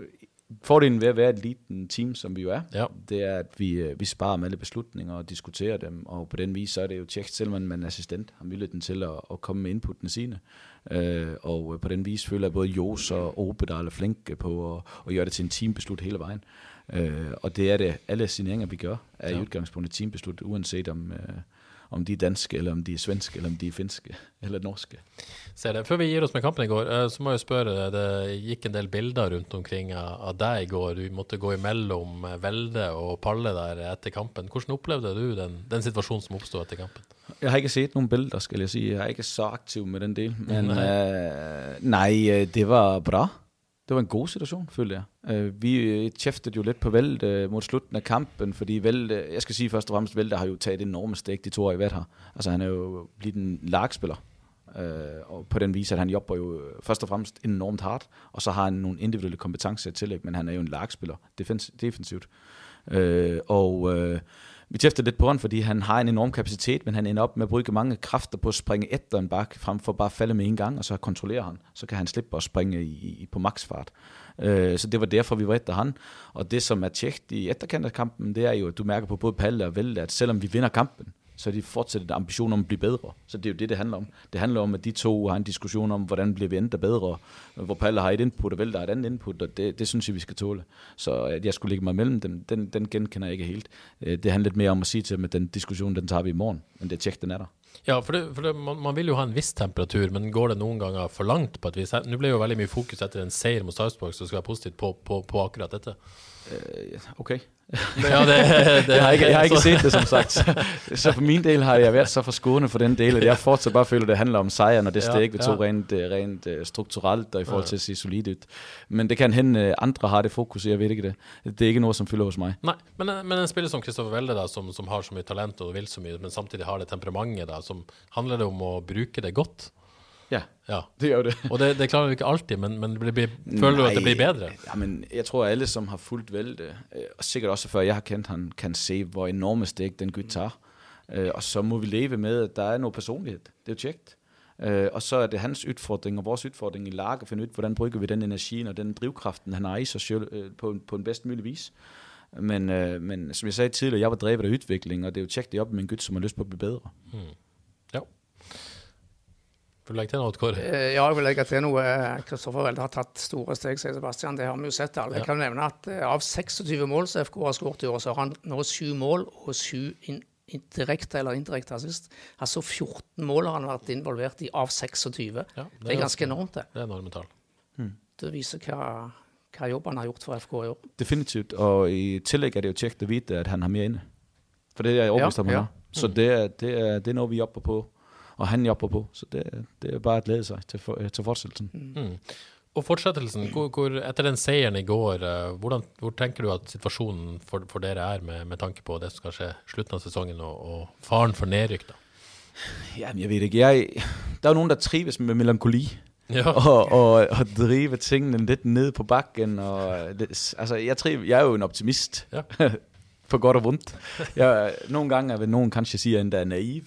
C: Fordelen ved at være et liten team, som vi jo er,
A: Ja.
C: det er, at vi, øh, vi sparer med alle beslutninger og diskuterer dem, og på den vis, så er det jo tjekt, selvom man er assistent, har muligheden til at, at komme med inputtene sine. Øh, og øh, på den vis føler jeg både Jos og Obedal er flinke på at, at gøre det til en teambeslut hele vejen. Øh, og det er det, alle signeringer, vi gør, er ja. i udgangspunktet et teambeslut, uanset om, øh, om de er danske, eller om de er svenske, eller om de er finske, eller norske.
A: Ser det. Før vi gir oss med kampen i går, eh, så må jeg spørre, det gikk en del bilder rundt omkring av, deg i går. Du måtte gå imellom eh, Velde og Palle der etter kampen. Hvordan opplevde du den, den situasjonen som oppstod etter kampen?
C: Jeg har ikke set nogen billeder, skal jeg sige. Jeg er ikke så aktiv med den del. Men
A: Nej.
C: nej, øh, nej øh, det var bra. Det var en god situation, følte jeg. Øh, vi øh, tjæftede jo lidt på Velde øh, mod slutten af kampen, fordi Velde, jeg skal sige først og fremmest, Velde har jo taget et enormt stik de to år i hvert her. Altså han er jo blevet en lagspiller. Øh, og på den vis, at han jobber jo øh, først og fremmest enormt hardt, og så har han nogle individuelle kompetencer i tillæg, men han er jo en lagspiller defens- defensivt. Øh, og øh, vi tæfter lidt på ham, fordi han har en enorm kapacitet, men han ender op med at bruge mange kræfter på at springe efter en bak, frem for bare at falde med en gang, og så kontrollere han. Så kan han slippe at springe i, i, på maksfart. Øh, så det var derfor, vi var efter han. Og det, som er tjekt i etterkant af kampen, det er jo, at du mærker på både Palle og Velde, at selvom vi vinder kampen, så de fortsat en ambition om at blive bedre. Så det er jo det, det handler om. Det handler om, at de to har en diskussion om, hvordan bliver vi endda bedre, hvor Palle har et input, og Velde har et andet input, og det, det synes jeg, vi skal tåle. Så at jeg skulle lægge mig mellem dem, den, den genkender jeg ikke helt. Øh, Det handler lidt mere om at sige til dem, at den diskussion, den tager vi i morgen, men det er tjek, den er der.
A: Ja, for, det, for det, man, man vil jo ha en viss temperatur, men går det noen ganger for langt på et vis? Nå ble jo veldig mye fokus etter en seier mot Sarpsborg, som skal være positivt på, på, på akkurat dette.
C: Øh, Okay.
A: Ja, det, det,
C: Jeg har ikke, jeg har ikke set det, som sagt. Så for min del har jeg været så forskånet for den del, at jeg fortsat bare føler, at det handler om sejren, og det
A: Ja,
C: steg, vi tog
A: ja.
C: rent, øh, rent øh, strukturelt og i forhold til at se solid ud. Men det kan hende, øh, andre har det fokus, jeg ved ikke det. Det er ikke noget, som fylder hos mig.
A: Nei, men, men en spiller som Kristoffer Welde, da, som, som har så mye talent og vil så mye, men samtidig har det temperamentet, da, som handler det om å bruke det godt?
C: Ja,
A: Ja.
C: det er jo det.
A: Og det, det klarer du ikke alltid, men, men det blir, føler du at det blir bedre?
C: Ja, men jeg tror, at alle, som har fulgt Velde, øh, og sikkert også før jeg har kendt han, kan se, hvor enorme steg den gut tager. Øh, og så må vi leve med, at der er noget personlighed. Det er jo tjekt. Øh, og så er det hans udfordring og vores udfordring i lag at finde ud, hvordan bruger vi den energi og den drivkraften, han har i sig selv øh, på, på en bedst mulig vis. Men, øh, men som jeg sagde tidligere, jeg var drevet af udvikling, og det er jo tjekt det op med en gut, som har lyst på at blive bedre.
A: Ja. Vil du legge til noe, Kåre?
B: Eh, Ja, jeg vil legge til noe. Kristoffer Welde har tatt store steg, sier Sebastian. Det har vi jo sett alle. Jeg kan nevne at eh, av 26 mål som FK har skåret i år, så har han nå syv mål og syv in direkte eller indirekte assist. Altså 14 mål har han vært involvert i av 26.
A: Ja,
B: det, er ganske enormt, det.
A: Det er enorme tall.
B: Det viser hva, hva jobb han har gjort for FK i år.
C: Definitivt, og i tillæg er det jo tjekt at vide, at han har mere inde. For det er jeg overbevist om, han
B: ja.
C: har. Så det er, det, er, det er noget, vi jobber på, og han jobber på. Så det, er- det er bare at glæde sig til, for, til fortsættelsen.
A: Mm. Og fortsettelsen, hvor, hvor, etter den seieren i går, eh, hvordan, hvor tenker du at situasjonen for, for dere er med, med tanke på det som skal skje slutten av sesongen og, og faren for nedrykk? da?
C: Jamen, jeg ved ikke. Jeg, der er jo nogen, der trives med melankoli.
A: Ja.
C: og, og, og drive tingene lidt ned på bakken. Og, det, altså, jeg, triv, jeg er jo en optimist.
A: Ja.
C: på godt og vondt. Jeg, nogle gange vil nogen kanskje sige, at jeg er naiv.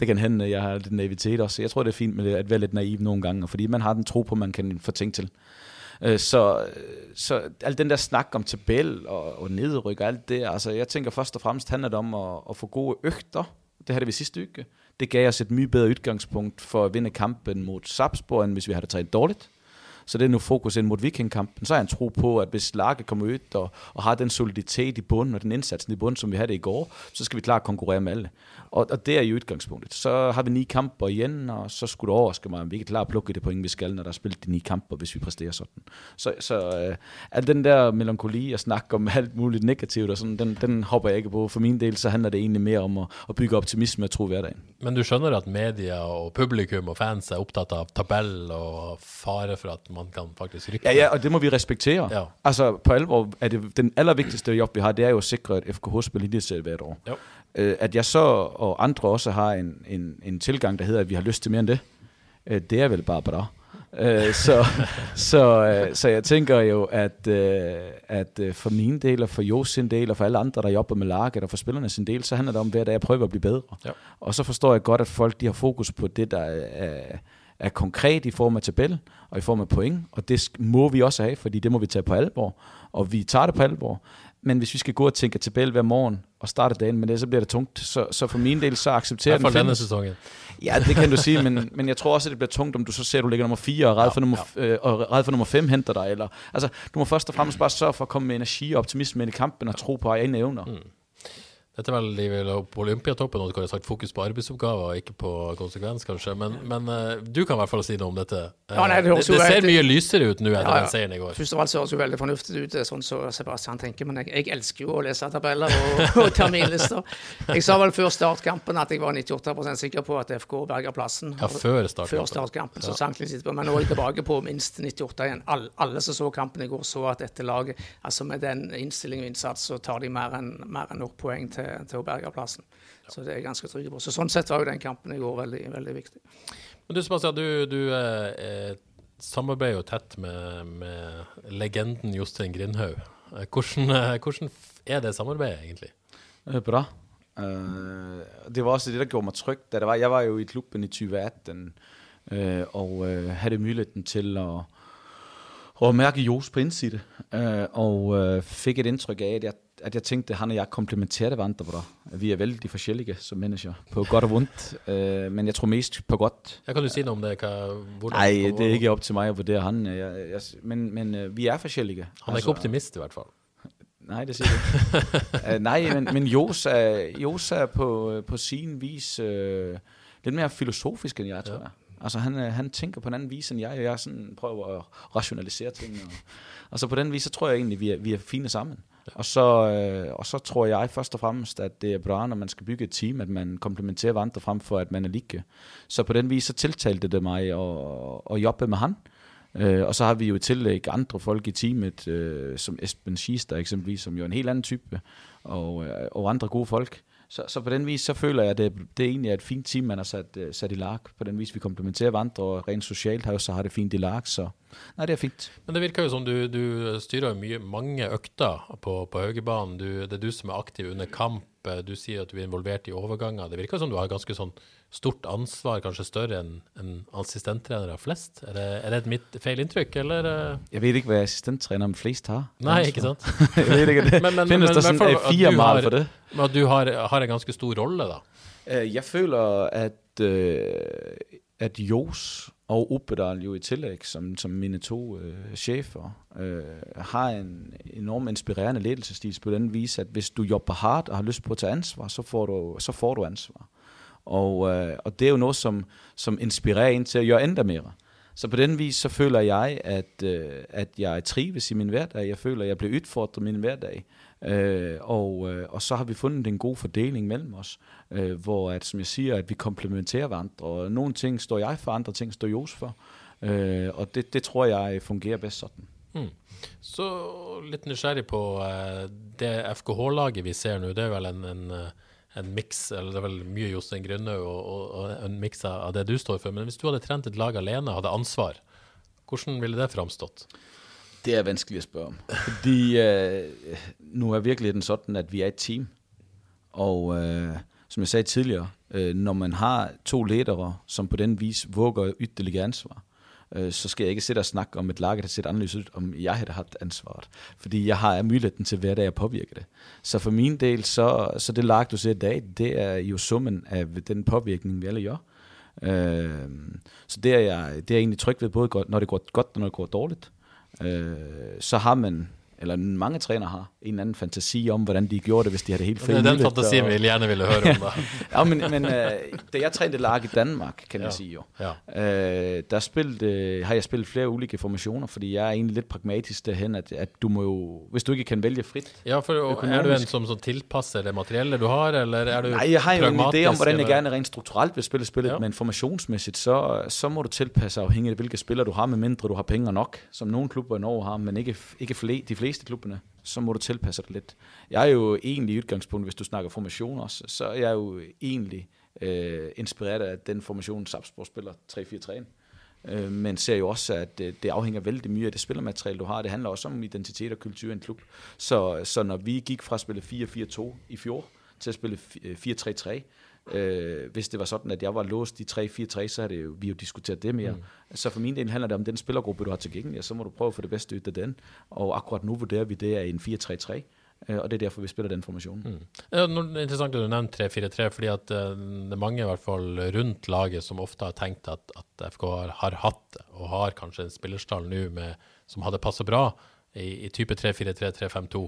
C: Det kan hende, jeg har lidt naivitet også. Jeg tror, det er fint med at være lidt naiv nogle gange, fordi man har den tro på, man kan få ting til. Øh, så, så al den der snak om tabel og, og nedryk og alt det, altså jeg tænker først og fremmest handler det om at, at få gode øgter. Det havde vi sidste uge. Det gav os et mye bedre udgangspunkt for at vinde kampen mod Sapsborg, end hvis vi havde trænet dårligt. Så det er nu fokus ind mod Vikingkampen. Så er jeg en tro på, at hvis laget kommer ud og, og har den soliditet i bunden og den indsats i bunden, som vi havde i går, så skal vi klart konkurrere med alle. Og, og det er jo udgangspunktet. Så har vi ni kamper igen, og så skulle det overraske mig, om vi ikke er klar at plukke det point, vi skal, når der er spillet de ni kamper, hvis vi præsterer sådan. Så, så øh, al den der melankoli og snak om alt muligt negativt, og sådan, den, den hopper jeg ikke på. For min del, så handler det egentlig mere om at, at bygge optimisme og tro hverdagen.
A: Men du skjønner at media og publikum og fans er optaget af tabell og fare for at man kan faktisk?
C: Ja, ja, og det må vi respektere.
A: Ja.
C: Altså på alvor er det den allervigtigste job, vi har, det er jo at sikre, at FKH spiller linjeserie hvert år.
A: Jo.
C: Øh, at jeg så og andre også har en, en, en tilgang, der hedder, at vi har lyst til mere end det, øh, det er vel bare bra. Øh, så, så, øh, så jeg tænker jo, at, øh, at øh, for min del, og for Jos sin del, og for alle andre, der jobber med laget, og for spillerne sin del, så handler det om hver dag at prøve at blive bedre.
A: Ja.
C: Og så forstår jeg godt, at folk de har fokus på det, der er, er konkret i form af tabel og i form af point, og det må vi også have, fordi det må vi tage på alvor, og vi tager det på alvor. Men hvis vi skal gå og tænke tabel hver morgen og starte dagen med det, så bliver det tungt. Så, så for min del, så accepterer
A: fall
C: den findes.
A: sæsonen.
C: Ja, det kan du sige, men, men jeg tror også, at det bliver tungt, om du så ser, at du ligger nummer 4 og red for, nummer, øh, og red for nummer 5 henter dig. Eller, altså, du må først og fremmest bare sørge for at komme med energi og optimisme ind i kampen og tro på egne evner.
A: Mm. Dette er vel de vil på Olympiatoppen, og du kan ha sagt fokus på arbeidsoppgaver, ikke på konsekvens, kanskje. Men, men eh, du kan i hvert fall si noe om dette. Eh,
B: Ja, nei, det
A: det, det ser mye lysere ut nå etter
B: Ja, ja.
A: den seieren i går.
B: Først og fremst høres jo veldig fornuftig ut, sånn som Sebastian tenker, men jeg, jeg elsker jo å lese tabeller og, og terminlister. Jeg sa vel før startkampen at jeg var 98% sikker på at FK berga plassen.
A: Ja, før startkampen.
B: Før startkampen, så sank litt etterpå. Men nå er jeg tilbake på minst 98 igjen. Alle, alle som så kampen i går, så at dette laget, altså med den innstilling og innsats, så tar de mer enn mer enn nok poeng til, til å berge plassen. Så det er jeg ganske trygg på. Så sånn sett var jo den kampen i går veldig, veldig viktig.
A: Men du Sebastian, du, du eh, eh, samarbeider jo tett med, med legenden Jostein Grindhaug. Eh, Hvordan, eh, hvordan er det samarbeidet, egentlig?
C: Bra. Øh, det var også det, der gjorde mig tryg. Da der var, jeg var jo i klubben i 2018, øh, og øh, havde muligheden til at, at mærke Jos på indside, øh, og øh, fik et indtryk af, at jeg, at jeg tænkte, at han og jeg komplementerede hverandre. Vi er vældig forskellige som mennesker, på godt og vondt, øh, men jeg tror mest på godt.
A: Ja, kan du si noe om det? Hva, hvordan,
C: Nej,
A: hvor-
C: det er ikke op til mig at vurdere han, jeg, jeg, men, men øh, vi er forskellige.
A: Han er ikke optimist, i hvert fall.
C: Nej, det siger ikke. uh, nej, men, men Jos er, Jos er på, på sin vis uh, lidt mere filosofisk end jeg, tror
A: Ja.
C: jeg. Altså han, øh, han tænker på en anden vis end jeg, og jeg sådan prøver at rationalisere ting. Og, og så på den vis, så tror jeg egentlig, vi er, vi er fine sammen. Og så, øh, og så tror jeg først og fremmest, at det er bra, når man skal bygge et team, at man komplementerer hverandre frem for, at man er like. Så på den vis, så tiltalte det mig at, at jobbe med han. Øh, og så har vi jo i tillæg andre folk i teamet, øh, som Esben Schister eksempelvis, som jo er en helt anden type, og, øh, og andre gode folk. Så, så på den vis, så føler jeg, at det, det egentlig er et fint team, man har sat, øh, sat i lag. På den vis, vi komplementerer hverandre, og rent socialt har jo så har det fint i lag, så nej, det er fint.
A: Men det virker jo som du, du styrer mye, mange økter på, på Haugebanen. Du, det er du som er aktiv under kamp. Du sier at du er involvert i overganger. Det virker som du har ganske sånn stort ansvar, kanskje større enn en assistenttrenere flest. Er det, er det et mitt feil inntrykk, eller? eh?
C: Jeg ved ikke, hvad assistenttræner flest har.
A: Nei, ikke sant?
C: jeg ved ikke, det
A: Men- men-
C: findes
A: men-
C: der
A: i
C: sådan
A: hvert fald,
C: øh,
A: at
C: fire
A: du
C: mal
A: har-
C: for det?
A: Men at du har, har en ganske stor rolle, da.
C: Øh, Jeg føler, at, øh, at Jos og Uppedal jo i tillæg, som, som mine to øh, chefer, øh, har en enorm inspirerende ledelsesstil på den vis, at hvis du jobber hardt og har lyst på at tage ansvar, så får du, så får du ansvar. Og, øh, og det er jo noget, som, som inspirerer en til at gøre endda mere. Så på den vis, så føler jeg, at, øh, at jeg trives i min hverdag. Jeg føler, at jeg bliver udfordret i min hverdag. Øh, og, øh, og så har vi fundet en god fordeling mellem os, øh, hvor, at, som jeg siger, at vi komplementerer hverandre. Og nogle ting står jeg for, andre ting står Jos for. Øh, og det, det tror jeg fungerer bedst sådan.
A: Mm. Så litt nysgjerrig på uh, det FKH-laget vi ser nå. Det er vel en, en, uh en miks, eller det er vel mye Jostein Grønnaug og, og, og en miks av det du står for. Men hvis du hadde trent et lag alene, hadde ansvar Hvordan ville det framstått?
C: Det er vanskelig å spørre om. Fordi øh, nu er virkeligheten sånn at vi er et team. Og øh, som jeg sa tidligere, øh, når man har to ledere, som på den vis våger ytterligere ansvar, øh, så skal jeg ikke sidde og snakke om et lag, der ser anderledes ud, om jeg havde haft ansvaret. Fordi jeg har muligheden til hver dag at påvirke det. Så for min del, så, så det lag, du ser i dag, det er jo summen af den påvirkning, vi alle gør. Øh, så det er, jeg, det er jeg egentlig tryg ved, både godt, når det går godt og når det går dårligt. Øh, så har man eller mange trænere har, en eller anden fantasi om, hvordan de gjorde det, hvis de havde helt fri
A: Det er den fantasi, og... vi gerne ville høre om.
C: Ja, men, men uh, da jeg trænede lag i Danmark, kan ja. jeg sige jo,
A: ja.
C: uh, der spillet, uh, har jeg spillet flere ulike formationer, fordi jeg er egentlig lidt pragmatisk derhen, at, at du må jo, hvis du ikke kan vælge frit.
A: Ja, for er du en som, som tilpasser det materielle du har, eller er du
C: Nej, jeg har jo en idé om, hvordan jeg gerne rent strukturelt vil spille spillet, ja. men formationsmæssigt, så, så må du tilpasse afhængig af, hvilke spillere du har, med mindre du har penge nok, som nogle klubber i Norge har, men ikke, ikke flere, de fleste klubberne så må du tilpasse dig lidt. Jeg er jo egentlig i udgangspunkt, hvis du snakker formation også, så er jeg jo egentlig øh, inspireret af den formation, Sapsborg spiller 3-4-3. Øh, men ser jo også, at det, det afhænger vældig mye af det spillermateriale, du har. Det handler også om identitet og kultur i en klub. Så, så når vi gik fra at spille 4-4-2 i fjor til at spille 4-3-3, øh, Øh, hvis det var sådan, at jeg var låst i 3-4-3, så havde jo, vi jo diskuteret det mere. Mm. Så for min del handler det om den spillergruppe, du har tilgængelig, og så må du prøve at få det bedste ud af den. Og akkurat nu vurderer vi det er en 4-3-3. Øh, og det er derfor, vi spiller den formationen. Mm.
A: Ja, det er interessant at du nævnte 3-4-3, fordi at uh, det er mange i hvert fall rundt laget som ofte har tenkt at, at FK har, har hatt og har kanskje en spillerstall nå som hadde passet bra i, i type 3-4-3-3-5-2.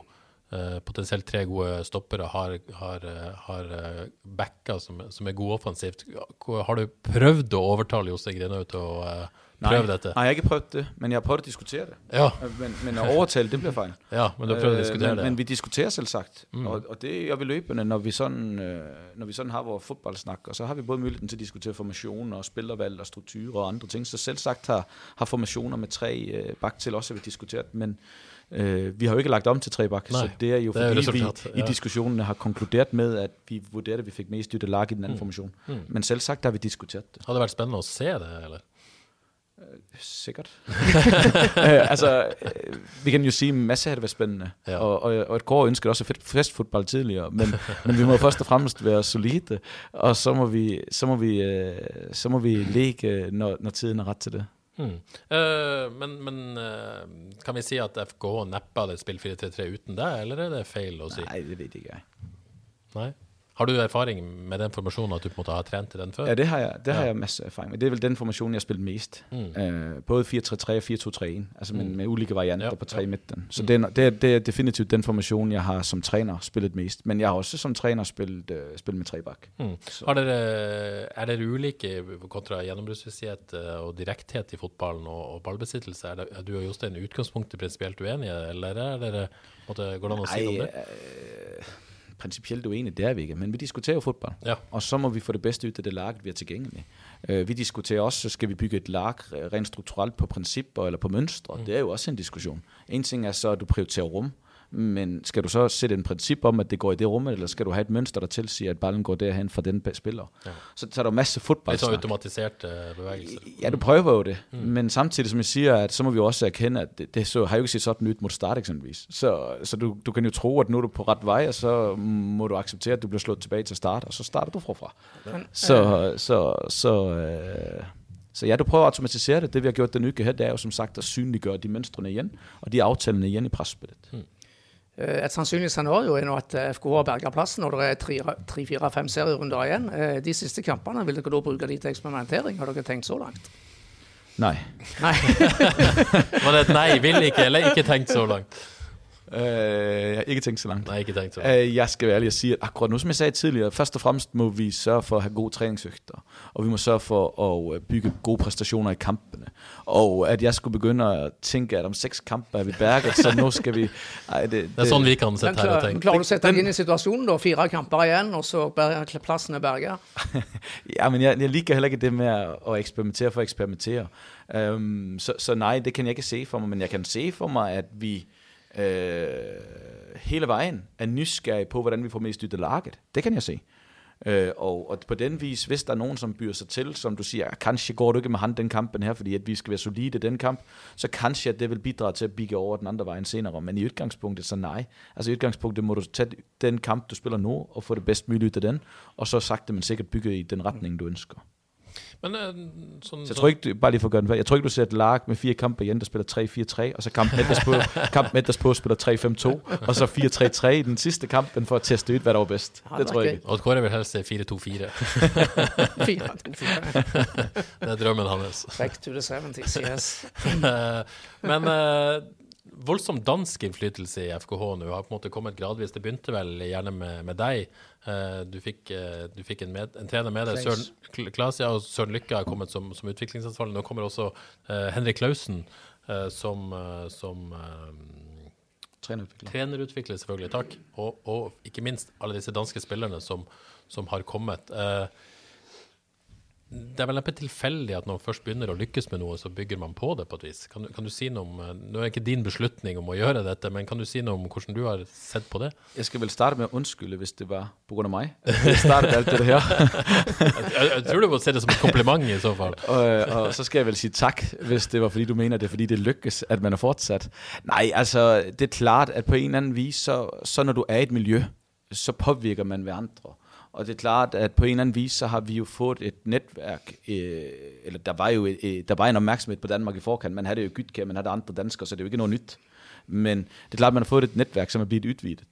A: Uh, potensielt tre gode stoppere har, har, har uh, backer som, som, er gode offensivt. Har du prøvd å overtale Jostein Grenhaug til å prøve
C: nej,
A: dette?
C: Nej, jeg har ikke prøvd det, men jeg har prøvd at diskutere det.
A: Ja.
C: Men, men at overtale, det bliver fejl.
A: ja, men du har prøvet at diskutere
C: men,
A: det.
C: Men vi diskuterer selv sagt, mm. og, og det gør vi løbende, når vi, sådan, når vi sådan har vores fodboldsnak, og så har vi både muligheden til at diskutere formationer og spillervalg og strukturer og andre ting, så selv sagt har, har formationer med tre bak til også, vi diskuteret, men Øh, vi har jo ikke lagt om til tre bak, så det er jo fordi, er vi ja. i diskussionen har konkluderet med, at vi vurderede, at vi fik mest ytte lag i den anden mm. formation. Mm. Men selv sagt har vi diskuteret det.
A: Har det været spændende at se det, eller?
C: Øh, sikkert. øh, altså, øh, vi kan jo sige, at masser af det været spændende. Ja. Og, og, og et går ønsker også festfodbold tidligere, men, men vi må først og fremmest være solide, og så må vi, så må vi, øh, så må vi lægge, når, når tiden er ret til det.
A: Mm. Uh, men, men uh, kan vi si at FK neppe hadde spilt 4-3-3 uten det, eller er det feil å si?
C: Nei, det vet ikke jeg.
A: Nei? Har du erfaring med den formasjonen, at du på en måte har trent i den før?
C: Ja, det har jeg, det ja. har jeg masse erfaring med. Det er vel den formasjonen, jeg har spillet mest. Mm. Uh, både 4-3-3 og 4-2-3-1, altså mm. med, med ulike varianter ja, på tre ja. midten. Så mm. det, er, det, er, det er definitivt den formation, jeg har som træner spillet mest. Men jeg har også som træner spillet, uh, spillet med tre bak. Mm.
A: Har dere, er dere ulike kontra gjennombruddsvisshet og direkthet i fotballen og, og ballbesittelse? Er, det, er du og Jostein i utgangspunktet prinsipielt uenige, eller er dere, måtte, går det an å si noe om det?
C: Uh, principielt uenige, det er vi ikke, men vi diskuterer jo fodbold,
A: ja.
C: og så må vi få det bedste ud af det lag, vi er tilgængelige. Uh, vi diskuterer også, så skal vi bygge et lag rent strukturelt på principper eller på mønstre, mm. det er jo også en diskussion. En ting er så, at du prioriterer rum, men skal du så sætte en princip om, at det går i det rum, eller skal du have et mønster, der tilsiger, at ballen går derhen fra den spiller? Ja. Så, så er der masse fodbold.
A: Det er så automatiseret uh, bevægelse.
C: Ja, du prøver jo det. Mm. Men samtidig, som jeg siger, at så må vi også erkende, at det, det så, har jo ikke set sådan nyt mod start eksempelvis. Så, så du, du kan jo tro, at nu er du på ret vej, og så må du acceptere, at du bliver slået tilbage til start, og så starter du fra. Ja. Så, så, så, øh, så ja, du prøver at automatisere det. Det vi har gjort den uke her, det er jo som sagt at synliggøre de mønstrene igen, og de aftalene igen i presspillet. Mm.
B: Eh, et sannsynlig scenario er nå at eh, FK har berga plassen når det er tre-fire-fem serierunder igjen. Eh, de siste kampene, vil dere da bruke de til eksperimentering? Har dere tenkt så langt?
C: Nei.
B: nei.
A: Var det et nei? Vil ikke, eller ikke tenkt så langt?
C: Uh, jeg har ikke tænkt så langt.
A: Nej, ikke tænkt så langt.
C: Uh, jeg skal være ærlig og sige, at akkurat nu, som jeg sagde tidligere, først og fremmest må vi sørge for at have gode træningsøgter, og vi må sørge for at bygge gode præstationer i kampene. Og at jeg skulle begynde at tænke, at om seks kampe er vi bærket, så nu skal vi...
A: Ej, det, det, det er sådan, vi kan sætte her og tænke.
B: Klarer du at sætte dig ind i situationen, da? Fire kamper igen, og så pladsen er berget?
C: ja, men jeg, jeg liker heller ikke det med at, at eksperimentere for at eksperimentere. Um, så, så nej, det kan jeg ikke se for mig, men jeg kan se for mig, at vi øh, hele vejen er nysgerrig på, hvordan vi får mest ud af laget. Det kan jeg se. Øh, og, og på den vis, hvis der er nogen, som byder sig til, som du siger, kanskje går du ikke med han den kampen her, fordi at vi skal være solide i den kamp, så kanskje at det vil bidrage til at bygge over den andre vejen senere. Men i udgangspunktet, så nej. Altså i udgangspunktet må du tage den kamp, du spiller nu, og få det bedst muligt ud af den, og så sagte men sikkert bygge i den retning, du ønsker.
A: Men øh, sådan,
C: Så jeg tror ikke, bare lige for at gøre den færdig, jeg tror ikke, du ser et lag med fire kampe igen, der spiller 3-4-3, og så kampen etterpå, kampen etterpå spiller 3-5-2, og så 4-3-3 i den sidste kampen for at teste ud, hvad der var bedst.
B: Ja,
C: det tror jeg
B: okay.
C: ikke.
A: Odd Kåre vil helst se 4-2-4.
B: Fire, to, fire.
A: Det er drømmen hans.
B: Back to the 70s, yes.
A: Eh, Men eh, voldsom dansk innflytelse i FKH nå har på en måte kommet gradvis. Det begynte vel gjerne med, med deg. Eh, du fikk, eh, du fikk en, med, en trener med deg. Søren Kl- Klaus, ja, og Søren Lykke har kommet som, som utviklingsansvarlig. Nå kommer også eh, Henrik Klausen som, som
C: Trænerudvikler.
A: trenerutvikler, selvfølgelig. Takk. Og, og ikke minst alle disse danske spillerne som, som har kommet. Eh, det er vel neppe tilfeldig at når man først begynner å lykkes med noe, så bygger man på det på et vis. Kan kan du si noe om eh, Nå er det ikke din beslutning om å gjøre dette, men kan du si noe om hvordan du har sett på det?
C: Jeg skal vel starte med at undskylde, hvis det var på grund af mig. Jeg startede alt det her.
A: Jeg, jeg tror du må se det som et kompliment i så fall.
C: og, øh, og så skal jeg vel sige tak, hvis det var fordi du mener, det er fordi det lykkes, at man er fortsat. Nej, altså det er klart, at på en eller anden vis, så, så når du er i et miljø, så påvirker man ved andre. Og det er klart, at på en eller anden vis, så har vi jo fået et netværk, øh, eller der var jo øh, der var en opmærksomhed på Danmark i forkant. Man havde det jo i Gytkær, man havde andre danskere, så det er jo ikke noget nyt. Men det er klart, at man har fået et netværk, som er blevet udvidet.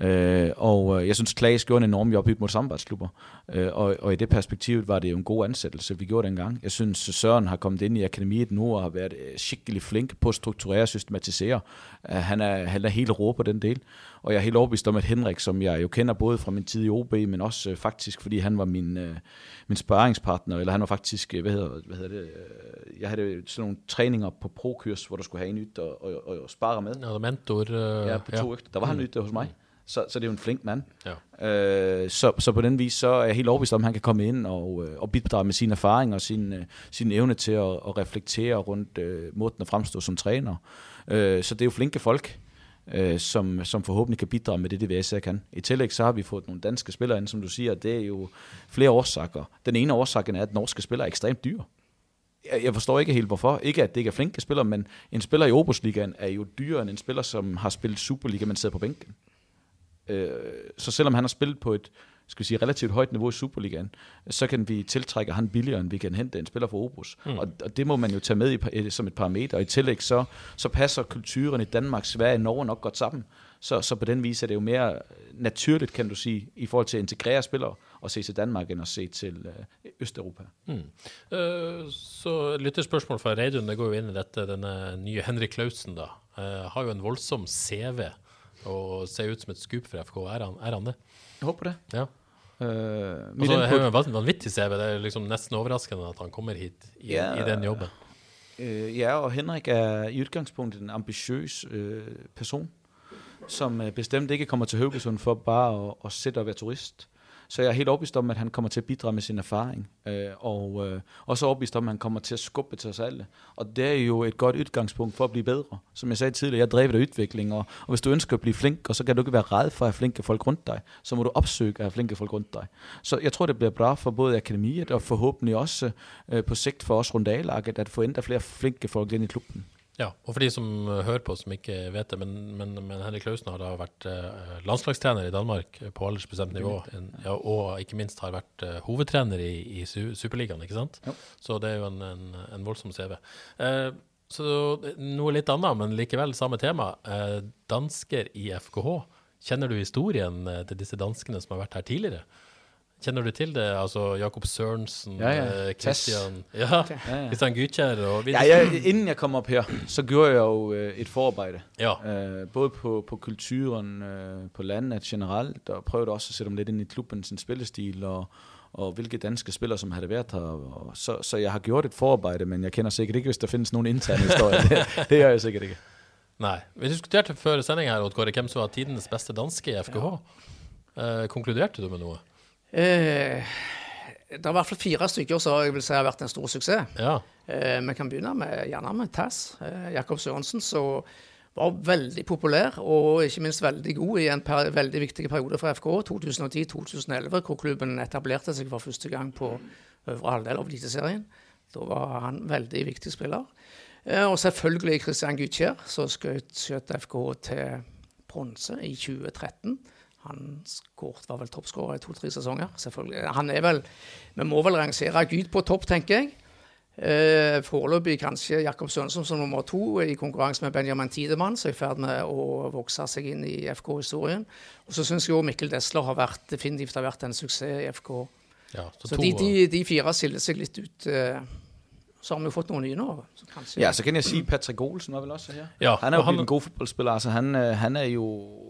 C: Øh, og øh, jeg synes, Klaas gjorde en enorm job mod samarbejdsklubber. Øh, og, og i det perspektiv var det jo en god ansættelse, vi gjorde dengang. Jeg synes, Søren har kommet ind i akademiet nu og har været øh, skikkelig flink på at strukturere og systematisere. Øh, han, er, han er helt rå på den del. Og jeg er helt overbevist om, at Henrik, som jeg jo kender både fra min tid i OB, men også øh, faktisk, fordi han var min, øh, min sparringspartner, eller han var faktisk, øh, hvad hedder, hvad hedder det, øh, jeg havde sådan nogle træninger på prokurs, hvor du skulle have en nyt og, og, og, og spare med.
A: Ja, mentor eh,
C: Ja, på to ja. Der var han nyt hos mig. Så, så det er jo en flink mand.
A: Ja.
C: Øh, så, så på den vis, så er jeg helt overbevist om, at han kan komme ind og, øh, og bidrage med sine erfaringer og sin, øh, sin evne til at, at reflektere rundt øh, måden at fremstå som træner. Øh, så det er jo flinke folk, øh, som, som forhåbentlig kan bidrage med det, det VSA kan. I tillæg så har vi fået nogle danske spillere ind, som du siger, det er jo flere årsager. Den ene årsag er, at norske spillere er ekstremt dyre. Jeg, jeg forstår ikke helt hvorfor. Ikke at det ikke er flinke spillere, men en spiller i Obosligaen er jo dyrere end en spiller, som har spillet Superliga, men sidder på bænken. Øh, så selvom han har spillet på et skal vi sige, relativt højt niveau i Superligaen, så kan vi tiltrække han billigere, end vi kan hente en spiller fra Obus. Mm. Og, og det må man jo tage med i, som et parameter. Og i tillæg så, så passer kulturen i Danmark, Sverige og Norge nok godt sammen. Så, så på den vis er det jo mere naturligt, kan du sige, i forhold til at integrere spillere og se til Danmark, end at se til øh, Østeuropa.
A: Mm. Eh, så et lytterspørsmål fra Reidun, det går jo inn i dette. Denne nye Henrik Klausen da, eh, har jo en voldsom CV og ser ut som et skup for FK. Er han, er han det?
C: Jeg håber det.
A: Ja.
C: Øh, mit
A: Altså, det er jo
C: input-
A: en van- vanvittig CV. Det er liksom nesten overraskende at han kommer hit i,
C: Ja.
A: i den jobben.
C: Øh, ja, og Henrik er i udgangspunktet en ambitiøs øh, person, som øh, bestemt ikke kommer til Høvlesund for bare at, at sætte og være turist. Så jeg er helt overbevist om, at han kommer til at bidrage med sin erfaring, øh, og øh, også overbevist om, at han kommer til at skubbe til os alle. Og det er jo et godt udgangspunkt for at blive bedre. Som jeg sagde tidligere, jeg driver af udvikling, og, og hvis du ønsker at blive flink, og så kan du ikke være ræd for at have flinke folk rundt dig, så må du opsøge at have flinke folk rundt dig. Så jeg tror, det bliver bra for både akademiet, og forhåbentlig også øh, på sigt for os rundt at få endda flere flinke folk ind i klubben.
A: Ja, og for de som eh, hører på som ikke vet det, men, men, men Henrik Klausen har da vært eh, landslagstrener i Danmark på aldersbestemt nivå, en, ja, og ikke minst har vært eh, hovedtrener i, i su Superligaen, ikke sant?
C: Jo.
A: Så det er jo en, en, en voldsom CV. Eh, så noe litt annet, men likevel samme tema. Eh, dansker i FKH. Kjenner du historien eh, til disse danskene som har vært her tidligere? Kjenner du til det? Altså Jakob Sørensen,
C: Ja, ja.
A: eh. Christian, ja,
C: Ja, ja.
A: Gytkjær og
C: Ja, jeg, inden jeg kom op her, så gjorde jeg jo øh, et forarbejde.
A: Ja.
C: Øh, både på, på kulturen, øh, på landet generelt, og prøvede også at sætte dem lidt ind i klubben, sin spillestil, og, og hvilke danske spillere, som havde været her. Og så, så jeg har gjort et forarbejde, men jeg kender sikkert ikke, hvis der findes nogen interne historier. det, det gør jeg sikkert ikke.
A: Nei. Vi diskuterte før sending her, Odd Kåre, hvem som var tidenes beste danske i FKH. Eh, konkluderte du med noe?
B: Eh, det er i hvert fall fire stykker som jeg vil si har vært en stor suksess.
A: Ja.
B: Eh, vi kan begynne med, gjerne med Tass. Eh, Jakob Sørensen, som var veldig populær og ikke minst veldig god i en per veldig viktig periode for FK, 2010-2011, hvor klubben etablerte seg for første gang på øvre halvdel av Eliteserien. Da var han veldig viktig spiller. Eh, og selvfølgelig Christian Gutskjær, som skjøt, FK til bronse i 2013. Han skåret, var vel toppskårer i to-tre sesonger. selvfølgelig. Han er vel, Vi må vel rangere Gud på topp, tenker jeg. Eh, Foreløpig kanskje Jakob Sørensen som nummer to i konkurranse med Benjamin Tidemann, som er i ferd med å vokse seg inn i FK-historien. Og så syns jeg òg Mikkel Desler har vært, definitivt har vært en suksess i FK.
A: Ja, så
B: Så
A: to,
B: de, de, de fire skiller seg litt ut. eh, Så har vi jo fått noen nye nå. Så kanskje,
C: Ja, så kan jeg sige, Patrick Olsen var vel også her.
A: Ja,
C: han er
A: og
C: jo
A: han-
C: en god fodboldspiller. Altså, han, øh, han er jo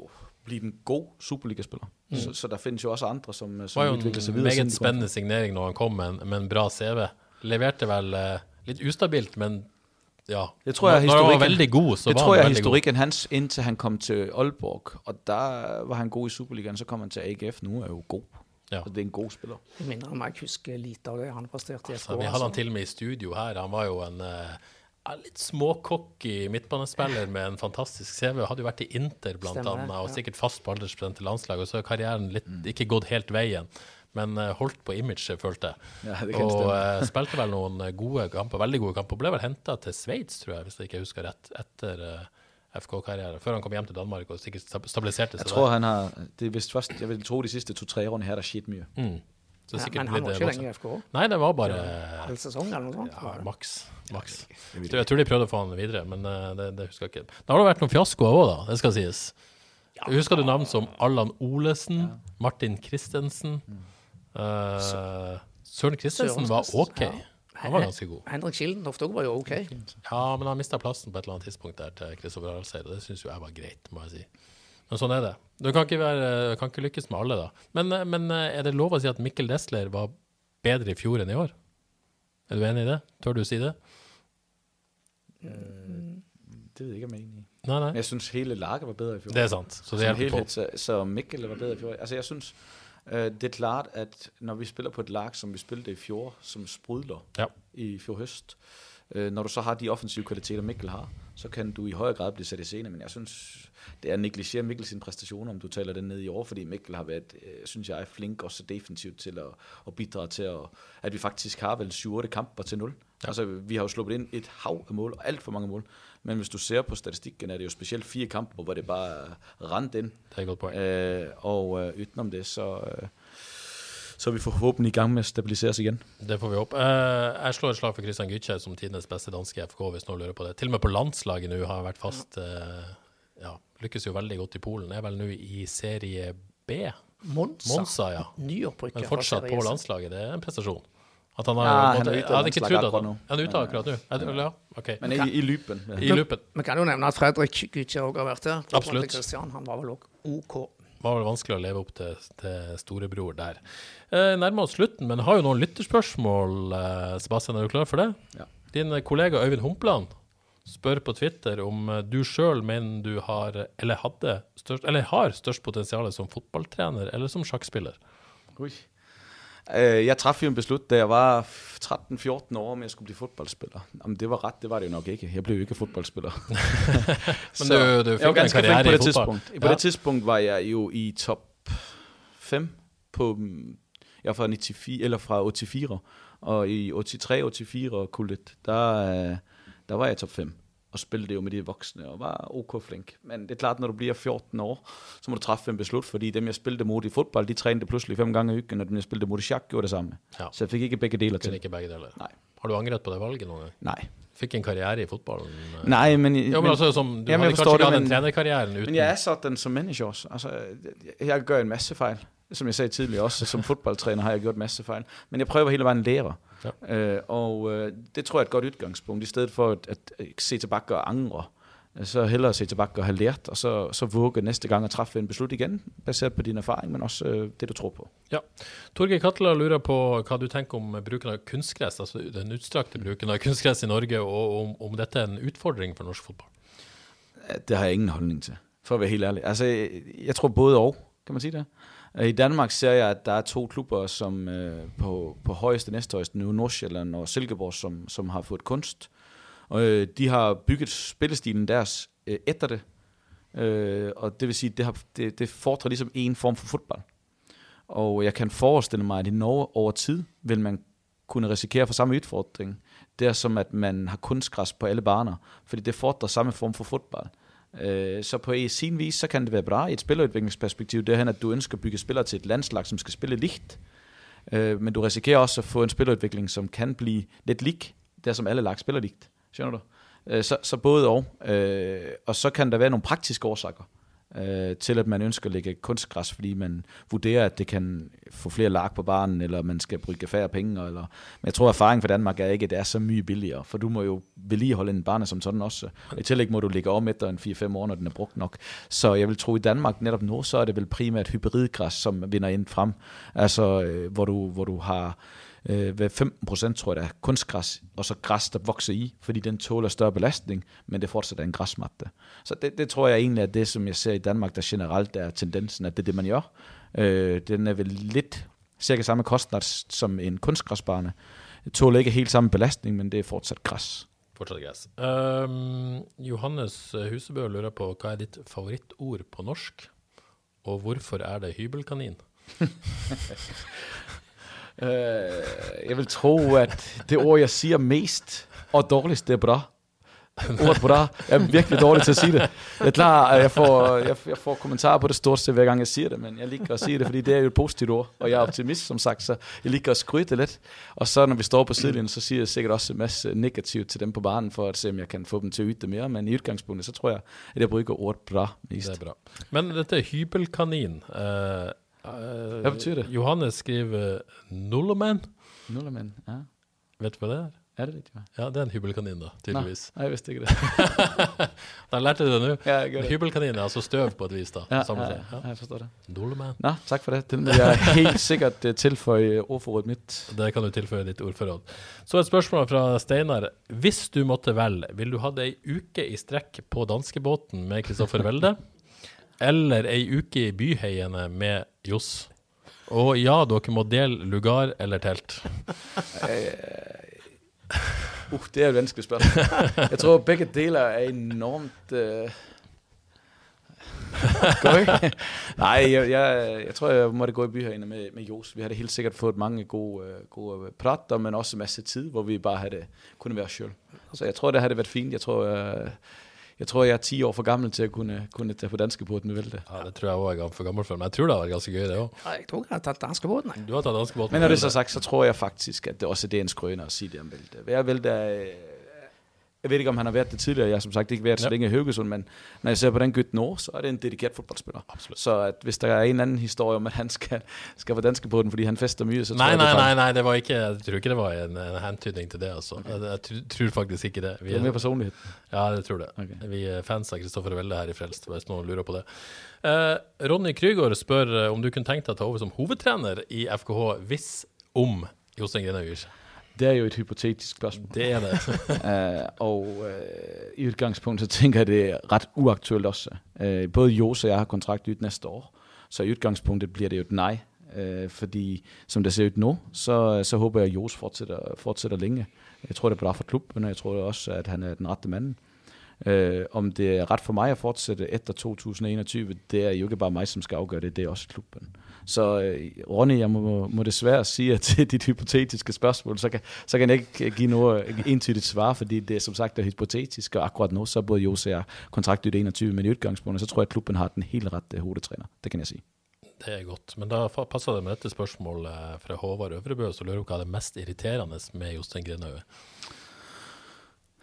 C: blevet en god Superliga-spiller. Mm. Så, så der findes jo også andre, som,
A: Det
C: som
A: var jo
C: udvikler sig
A: en
C: videre. siden
A: meget
C: de kom.
A: spennende signering når han kom med en, med en bra CV. Leverte vel eh, litt ustabilt, men ja.
C: Jeg tror, jeg,
A: når, når han var veldig god, så
C: det
A: var
C: tror
A: han
C: jeg
A: god.
C: historikken hans, indtil han kom til Aalborg. Og der var han god i Superligaen, så kom han til AGF. Nu er jo god.
A: Ja.
C: Og det er en god spiller.
B: Jeg minner om jeg husker lite av det han presterte i FK.
A: Så vi
B: altså.
A: han til og med i studio her. Han var jo en ja, litt småcocky midtbanespiller med en fantastisk CV. Hadde jo vært i Inter, blant
B: Stemmer
A: annet, og
B: ja.
A: sikkert fast på aldersbestemte landslag. Og så har karrieren litt, ikke gått helt veien, men eh, holdt på imaget, følte jeg.
C: Ja,
A: og
C: stemme.
A: eh, spilte vel noen eh, gode kamper, veldig gode kamper. Ble vel henta til Sveits, tror jeg, hvis jeg ikke husker rett, etter FK-karriere. Før han kom hjem til Danmark og sikkert stab- stabiliserte
C: Jeg
A: seg
C: tror,
A: der.
C: han har, det er vist først, jeg vil tro de sidste to-tre årene her, der skete mye.
A: Mm. Så
B: Ja, men han var ikke lenge i FK.
A: Nei, det var bare
B: Halv sesong eller noe sånt.
A: ja, maks. maks. Jeg tror, jeg tror de prøvde å få han videre, men eh, det, det husker jeg ikke. Da har det vært noen fiaskoer òg, da. Det skal sies. Husker du navn som Allan Olesen, Martin Christensen? eh, Søren Christensen var OK.
B: ja.
A: Han var ganske god.
B: Henrik Schildentoft òg var jo OK.
A: Ja, men han mista plassen på et eller annet tidspunkt der til Kristoffer Alseid, og det syns jo jeg var greit, må jeg si. Men sånn er det. Du kan ikke, være, kan ikke lykkes med alle, da. Men, eh, men eh, er det lov å si at Mikkel Desler var bedre i fjor enn i år? Er du enig i det? Tør du si det?
C: Det ved jeg ikke, om jeg er enig i.
A: Nei, nei.
C: Men jeg synes, hele laget var bedre i fjor.
A: Det er sant, så det på.
C: helhed, så, så Mikkel var bedre i fjor. Altså, jeg synes, øh, det er klart, at når vi spiller på et lag, som vi spillede i fjor, som sprudler
A: Ja.
C: i fjor høst, øh, når du så har de offensive kvaliteter, Mikkel har, så kan du i højere grad blive sat i scene. Men jeg synes, det er at negligere Mikkel sin præstationer, om du taler den ned i år, fordi Mikkel har været, øh, synes jeg, flink også defensivt til at, at bidrage til, at, at vi faktisk har vel 7-8 kamper til 0. Ja. Altså, vi har jo sluppet ind et hav af mål, og alt for mange mål. Men hvis du ser på statistikken, er det jo specielt fire kampe, hvor det bare rendt ind.
A: Det er et godt poeng.
C: Øh, og øh, utenom det, så, øh, så er vi forhåbentlig i gang med at stabilisere os igen.
A: Det får vi håpe. Eh, jeg slår et slag for Christian Gytje som tidenes beste danske FK, hvis noen lurer på det. Til og med på landslaget nå har han vært fast. eh, ja, lykkes jo veldig godt i Polen. Er vel nå i serie B.
B: Monza.
A: Monza, ja. Men fortsatt på landslaget. Det er en prestasjon. At han har,
C: Ja,
A: måtte,
C: han er ute av
A: jeg hadde ikke
C: landslaget
A: trodd at han
C: nå.
A: Han er ute akkurat nå. Ja, OK.
C: Men i, i. Ja.
A: I løpet.
B: Vi kan jo nevne at Fredrik Gutje òg har vært der. Kloppen
A: Absolutt.
B: han var vel òg OK.
A: Var vel vanskelig å leve opp til, til storebror der. Eh, nærmer oss slutten, men har jo noen lytterspørsmål. Eh, Sebastian, er du klar for det?
C: Ja.
A: Din eh, kollega Øyvind Humpland spør på Twitter om eh, du sjøl mener du har, eller hadde, størst, eller har størst potensial som fotballtrener eller som sjakkspiller.
C: Ui. Øh, jeg jo en beslut, da jeg var 13-14 år, om jeg skulle blive fodboldspiller. Om det var ret, det var det jo nok ikke. Jeg blev jo ikke fodboldspiller.
A: Men du, du
C: jeg
A: fikk
C: var
A: en
C: ganske flink på det tidspunkt. På
A: Ja.
C: det tidspunkt var jeg jo i top 5 på, jeg er fra, 94, eller fra 84, og i 83-84 kullet, der, øh, der var jeg top 5 og spillede jo med de voksne og var ok flink. Men det er klart, når du bliver 14 år, så må du træffe en beslut, fordi dem jeg spillede mod i fodbold, de trænede pludselig fem gange i ugen, og dem jeg spillede mod i sjakk gjorde det samme.
A: Ja.
C: Så jeg fik ikke begge deler til.
A: ikke begge deler.
C: Nej.
A: Har du angret på det valget gang?
C: Nej.
A: Fikk en karriere i fotballen?
C: Nej, men...
A: Jo, men altså, som, du
C: Jamen, jeg
A: hadde
C: forstår
A: kanskje ikke
C: det,
A: hatt en
C: men-
A: trenerkarrieren uten
C: Men jeg er sådan som menneske også. Altså, jeg- jeg gør en masse fejl. Som jeg sagde tidligere også, som fodboldtræner har jeg gjort masse fejl. Men jeg prøver hele vejen at lære.
A: Ja.
C: Øh, og øh, det tror jeg er et godt udgangspunkt. I stedet for at, at, se tilbage og angre, så hellere se tilbage og have lært, og så, så våge næste gang at træffe en beslut igen, baseret på din erfaring, men også øh, det, du tror på.
A: Ja. Torgeir Katla lurer på hva du tenker om bruken av kunstgress, altså den utstrakte bruken av kunstgress i Norge, og om, om dette er en utfordring for norsk fotball.
C: Det har jeg ingen holdning til, for at være helt ærlig. Altså, jeg, jeg tror både og, kan man sige det? I Danmark ser jeg, at der er to klubber, som øh, på, på højeste, næsthøjeste nu, Nordsjælland og Silkeborg, som, som har fået kunst. Og øh, de har bygget spillestilen deres øh, efter det. Øh, og det vil sige, det, har, det, det fordrer ligesom en form for fodbold. Og jeg kan forestille mig, at i Norge over tid vil man kunne risikere for samme udfordring. Det er som, at man har kunstgræs på alle baner, fordi det fordrer samme form for fodbold. Øh, Øh, så på sin vis, så kan det være bra i et spillerudviklingsperspektiv, det er at du ønsker at bygge spillere til et landslag, som skal spille ligt. Øh, men du risikerer også at få en spillerudvikling, som kan blive lidt lig, det som alle lag spiller ligt. Skjønner du? Øh, så, så både og. Øh, og så kan der være nogle praktiske årsager øh, til, at man ønsker at lægge kunstgræs, fordi man vurderer, at det kan få flere lag på barnen, eller man skal bruge færre penge. Eller, men jeg tror, at erfaringen fra Danmark er ikke, at det er så mye billigere, for du må jo vedligeholde en barne som sådan også. Og i tillæg må du ligge om efter en 4-5 år, når den er brugt nok. Så jeg vil tro, at i Danmark netop nu, så er det vel primært hybridgræs, som vinder ind frem. Altså, øh, hvor, du, hvor du har øh, ved 15 procent, tror jeg, der er kunstgræs, og så græs, der vokser i, fordi den tåler større belastning, men det fortsat er en græsmatte. Så det, det tror jeg egentlig er det, som jeg ser i Danmark, der generelt er tendensen, at det er det, man gør. Øh, den er vel lidt cirka samme kostnad som en kunstgræsbane. Det tåler ikke helt samme belastning, men det er fortsat græs.
A: Fortsatt græs. Um, Johannes Husebø lurer på, hva er ditt favorittord på norsk? Og hvorfor er det hybelkanin?
C: Uh, jeg vil tro, at det ord, jeg siger mest og dårligst, det er bra. Ordet bra. Jeg er virkelig dårlig til at sige det. Jeg er klar, at jeg får, jeg, jeg får kommentarer på det stort set, hver gang jeg siger det, men jeg liker at sige det, fordi det er jo et positivt ord, og jeg er optimist, som sagt, så jeg liker at skryde lidt. Og så når vi står på sidelinjen, så siger jeg sikkert også en masse negativt til dem på banen, for at se, om jeg kan få dem til at yde det mere, men i udgangspunktet, så tror jeg, at jeg bruger ordet bra mest.
A: Det er bra. Men dette hybelkanin, uh,
C: hvad betyder det?
A: Johannes skriver Nulleman.
C: Nulleman, ja.
A: Vet du hva det er?
C: Er det rigtigt?
A: Ja, det er en hybelkanin, da, tydeligvis.
C: Nej, jeg visste ikke det.
A: da lærte du det nå.
C: Ja, jeg gør det.
A: Hybelkanin er altså støv på et vis, da.
C: Ja, ja, ja, jeg forstår det.
A: Nulleman.
C: Nå, tak for det. Den vil jeg helt sikkert uh, tilføje ordforrådet mitt.
A: Det kan du tilføye ditt ordforråd. Så et spørsmål fra Steinar. Hvis du måtte velge, vil du ha ei uke i strekk på danskebåten med Kristoffer Welde, eller ei uke i byheiene med Johs? Og ja, dere må dele lugar eller telt.
C: Eh, uh, det er et vanskelig spørgsmål. Jeg tror, begge deler er enormt... Eh, uh... Går ikke? Nej, jeg, jeg, jeg tror, jeg måtte gå i byherinde med, med Jos. Vi hadde helt sikkert fået mange gode, eh, gode prater, men også masse tid, hvor vi bare havde kunne være selv. Så jeg tror, det havde været fint. Jeg tror, uh, jeg tror, jeg er 10 år for gammel til at kunne, kunne tage på danske båten med Velte.
A: Ja, det tror jeg også jeg er for gammel for, men jeg tror det har vært ganske gøy, det òg.
B: Ja, jeg tror jeg har tatt danskebåten. jeg.
A: Du har tatt danskebåten.
C: Men når det er så sagt, så tror jeg faktisk, at det også det er en skrøne at sige det om Velte. Jeg, Velte er, jeg ved ikke, om han har været det tidligere. Jeg har som sagt ikke været så
A: Ja.
C: længe i Haugesund, men når jeg ser på den gut nå, så er det en dedikeret fodboldspiller.
A: Absolut.
C: Så at hvis der er en anden historie om, at han skal, skal få danske på den, fordi han fester mye, så tror
A: Nei,
C: jeg,
A: nei,
C: det feil.
A: nei, det var ikke, jeg tror ikke det var en, en hentydning til det. Altså. Jeg, jeg tr- tror faktisk ikke det. Vi
C: Det er mere personlighed.
A: Ja, jeg tror det.
C: Ok.
A: Vi er fans av Kristoffer Welde her i Frelst, hvis noen lurer på det. Eh, Ronny Krygård spør eh, om du kunne tenkt deg å ta over som hovedtrener i FKH hvis om Jostein Grenauer.
C: Det er jo et hypotetisk spørgsmål.
A: Det er det.
C: Uh, og uh, i udgangspunktet så tænker jeg, det er ret uaktuelt også. Uh, både Jos og jeg har kontrakt ud næste år, så i udgangspunktet bliver det jo et nej. Uh, fordi som det ser ud nu, så, så håber jeg, at Jos fortsætter, fortsætter længe. Jeg tror, det er bra for klubben, og jeg tror også, at han er den rette mand. Uh, om det er ret for mig at fortsætte efter 2021, det er jo ikke bare mig, som skal afgøre det, det er også klubben. Så øh, Ronny, jeg må, må desværre sige, at til dit hypotetiske spørgsmål, så kan, så kan jeg ikke øh, give noget øh, entydigt svar, fordi det er som sagt er hypotetisk, og akkurat nu, så er både Jose og kontrakt 21, men i udgangspunktet, så tror jeg, at klubben har den helt rette øh, hovedtræner. Det kan jeg sige.
A: Det er godt. Men da passer det med dette spørsmålet fra Håvard Øvrebø, så lurer jeg på hva er det mest irriterende med Jostein Grenauer.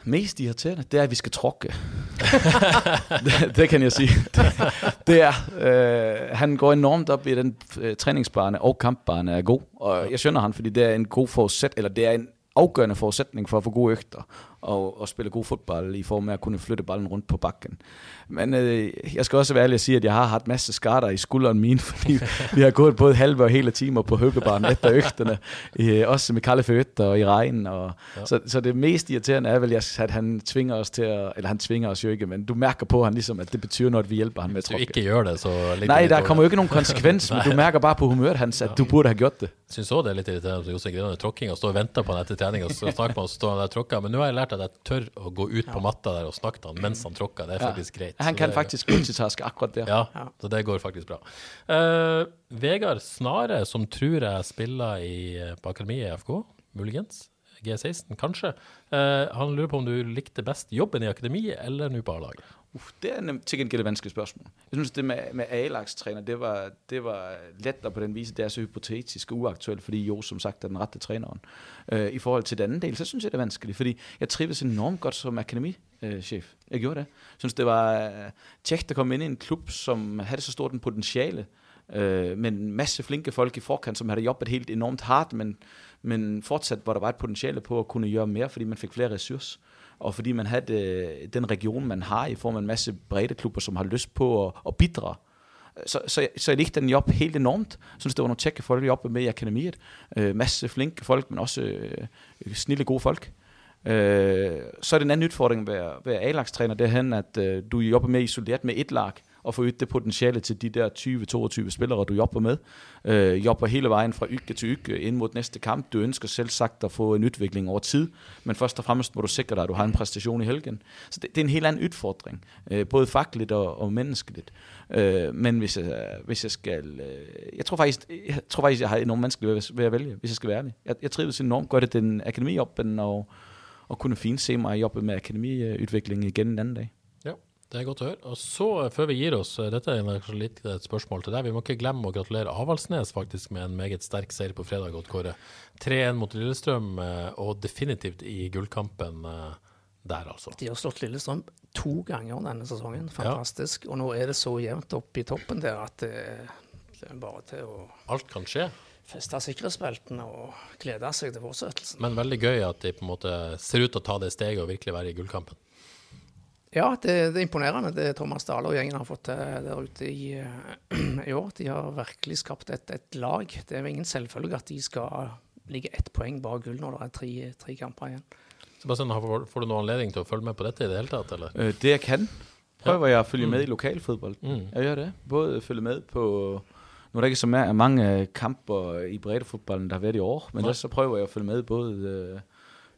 C: Mest irriterende, det er, at vi skal trokke. det, det kan jeg sige. Det, det er, øh, han går enormt op i den øh, træningsbane, og kampbane er god. Og jeg skønner han, fordi det er en god forudsætning, eller det er en afgørende forudsætning for at få gode øgter og, og spille god fodbold i form af at kunne flytte ballen rundt på bakken. Men øh, jeg skal også være ærlig at sige, at jeg har haft masse skader i skulderen mine, fordi vi har gået både halve og hele timer på høggebanen efter øgterne, øh, også med kalde fødder og i regnen. Og, ja. så, så det mest irriterende er vel, at han tvinger os til at, eller han tvinger os jo ikke, men du mærker på han ligesom, at det betyder noget, at vi hjælper ham med at tråkke.
A: ikke gjør det, så
C: Nej, der kommer jo ikke nogen konsekvens, men du mærker bare på humøret hans, at du burde have gjort det.
A: Jeg syns òg det er litt irriterende at Jostein Grenauer tråkking og står og venter på han etter trening, og så snakker man og så står han der og tråkker. Men nå har jeg lært at jeg tør å gå ut på matta der og snakke til han mens han tråkker. Det er faktisk greit.
C: Han kan faktisk multitaske akkurat der.
A: Ja, så det går faktisk bra. Eh, Vegard Snare, som tror jeg spiller i, eh, på akademiet i FK, muligens. G16, kanskje. Eh, han lurer på om du likte best jobben i akademiet eller nå på A-laget.
C: Uf, det er nemt, til gengæld et vanskeligt spørgsmål. Jeg synes, det med, med A-lagstræner, det var, det var let, og på den vis, det er så hypotetisk og uaktuelt, fordi Jo, som sagt, er den rette træneren. Øh, I forhold til den anden del, så synes jeg, det er vanskeligt, fordi jeg trives enormt godt som akademichef. Jeg gjorde det. Jeg synes, det var øh, tjek, tjekt at komme ind i en klub, som havde så stort en potentiale, øh, med en masse flinke folk i forkant, som havde jobbet helt enormt hardt, men, men fortsat, hvor der var et potentiale på at kunne gøre mere, fordi man fik flere ressourcer og fordi man har det, øh, den region, man har i form af en masse brede klubber, som har lyst på at, at bidrage. Så, så, så jeg likte den job helt enormt. Jeg synes, det var nogle tjekke folk, der jobbede med i akademiet. Øh, masse flinke folk, men også øh, snille, gode folk. Øh, så er det en anden udfordring ved ved A-lagstræner, det er hen, at øh, du jobber mere isoleret med et lag, og få ydt det potentiale til de der 20-22 spillere, du jobber med. Øh, jobber hele vejen fra uge til uge ind mod næste kamp. Du ønsker selv sagt at få en udvikling over tid, men først og fremmest må du sikre dig, at du har en præstation i helgen. Så det, det er en helt anden udfordring, øh, både fagligt og, og menneskeligt. Øh, men hvis jeg, hvis jeg skal... Øh, jeg tror faktisk, jeg tror faktisk, jeg har enormt vanskeligt ved, ved at vælge, hvis jeg skal være ærlig. Jeg, jeg trives enormt godt i den akademi og, og kunne fint se mig jobbe med akademiudvikling igen en anden dag.
A: Ja, det er godt å høre. Og så, eh, før vi gir oss, eh, dette er kanskje litt et spørsmål til deg. Vi må ikke glemme å gratulere Avaldsnes faktisk med en meget sterk seier på fredag, Odd Kåre. 3-1 mot Lillestrøm, eh, og definitivt i gullkampen der, altså.
B: De har slått Lillestrøm to ganger denne sesongen. Fantastisk. Og nå er det så jevnt opp i toppen der at det, det er bare til å
A: Alt kan skje,
B: feste sikkerhetsbeltene og glede seg til fortsettelsen.
A: men veldig gøy at de på en måte ser ut til å ta det steget og virkelig være i gullkampen.
B: Ja, det, det er imponerende det Thomas Dahle og gjengen har fått til der ute i, eh, i år. De har virkelig skapt et, et lag. Det er jo ingen selvfølge at de skal ligge ett poeng bak gull når det er tre, tre kamper igjen.
A: Sebastian, har- får du noen anledning til å følge med på dette i det hele tatt, eller?
C: Øh, det jeg kan, prøver jeg at følge
A: Mm.
C: med i lokalfodbold.
A: Mm.
C: Jeg gør det. Både følge med på... Nu er der ikke så ma- mange kamper i breddefodbolden, der har været i år, men
A: Nej.
C: så prøver jeg at følge med både, øh,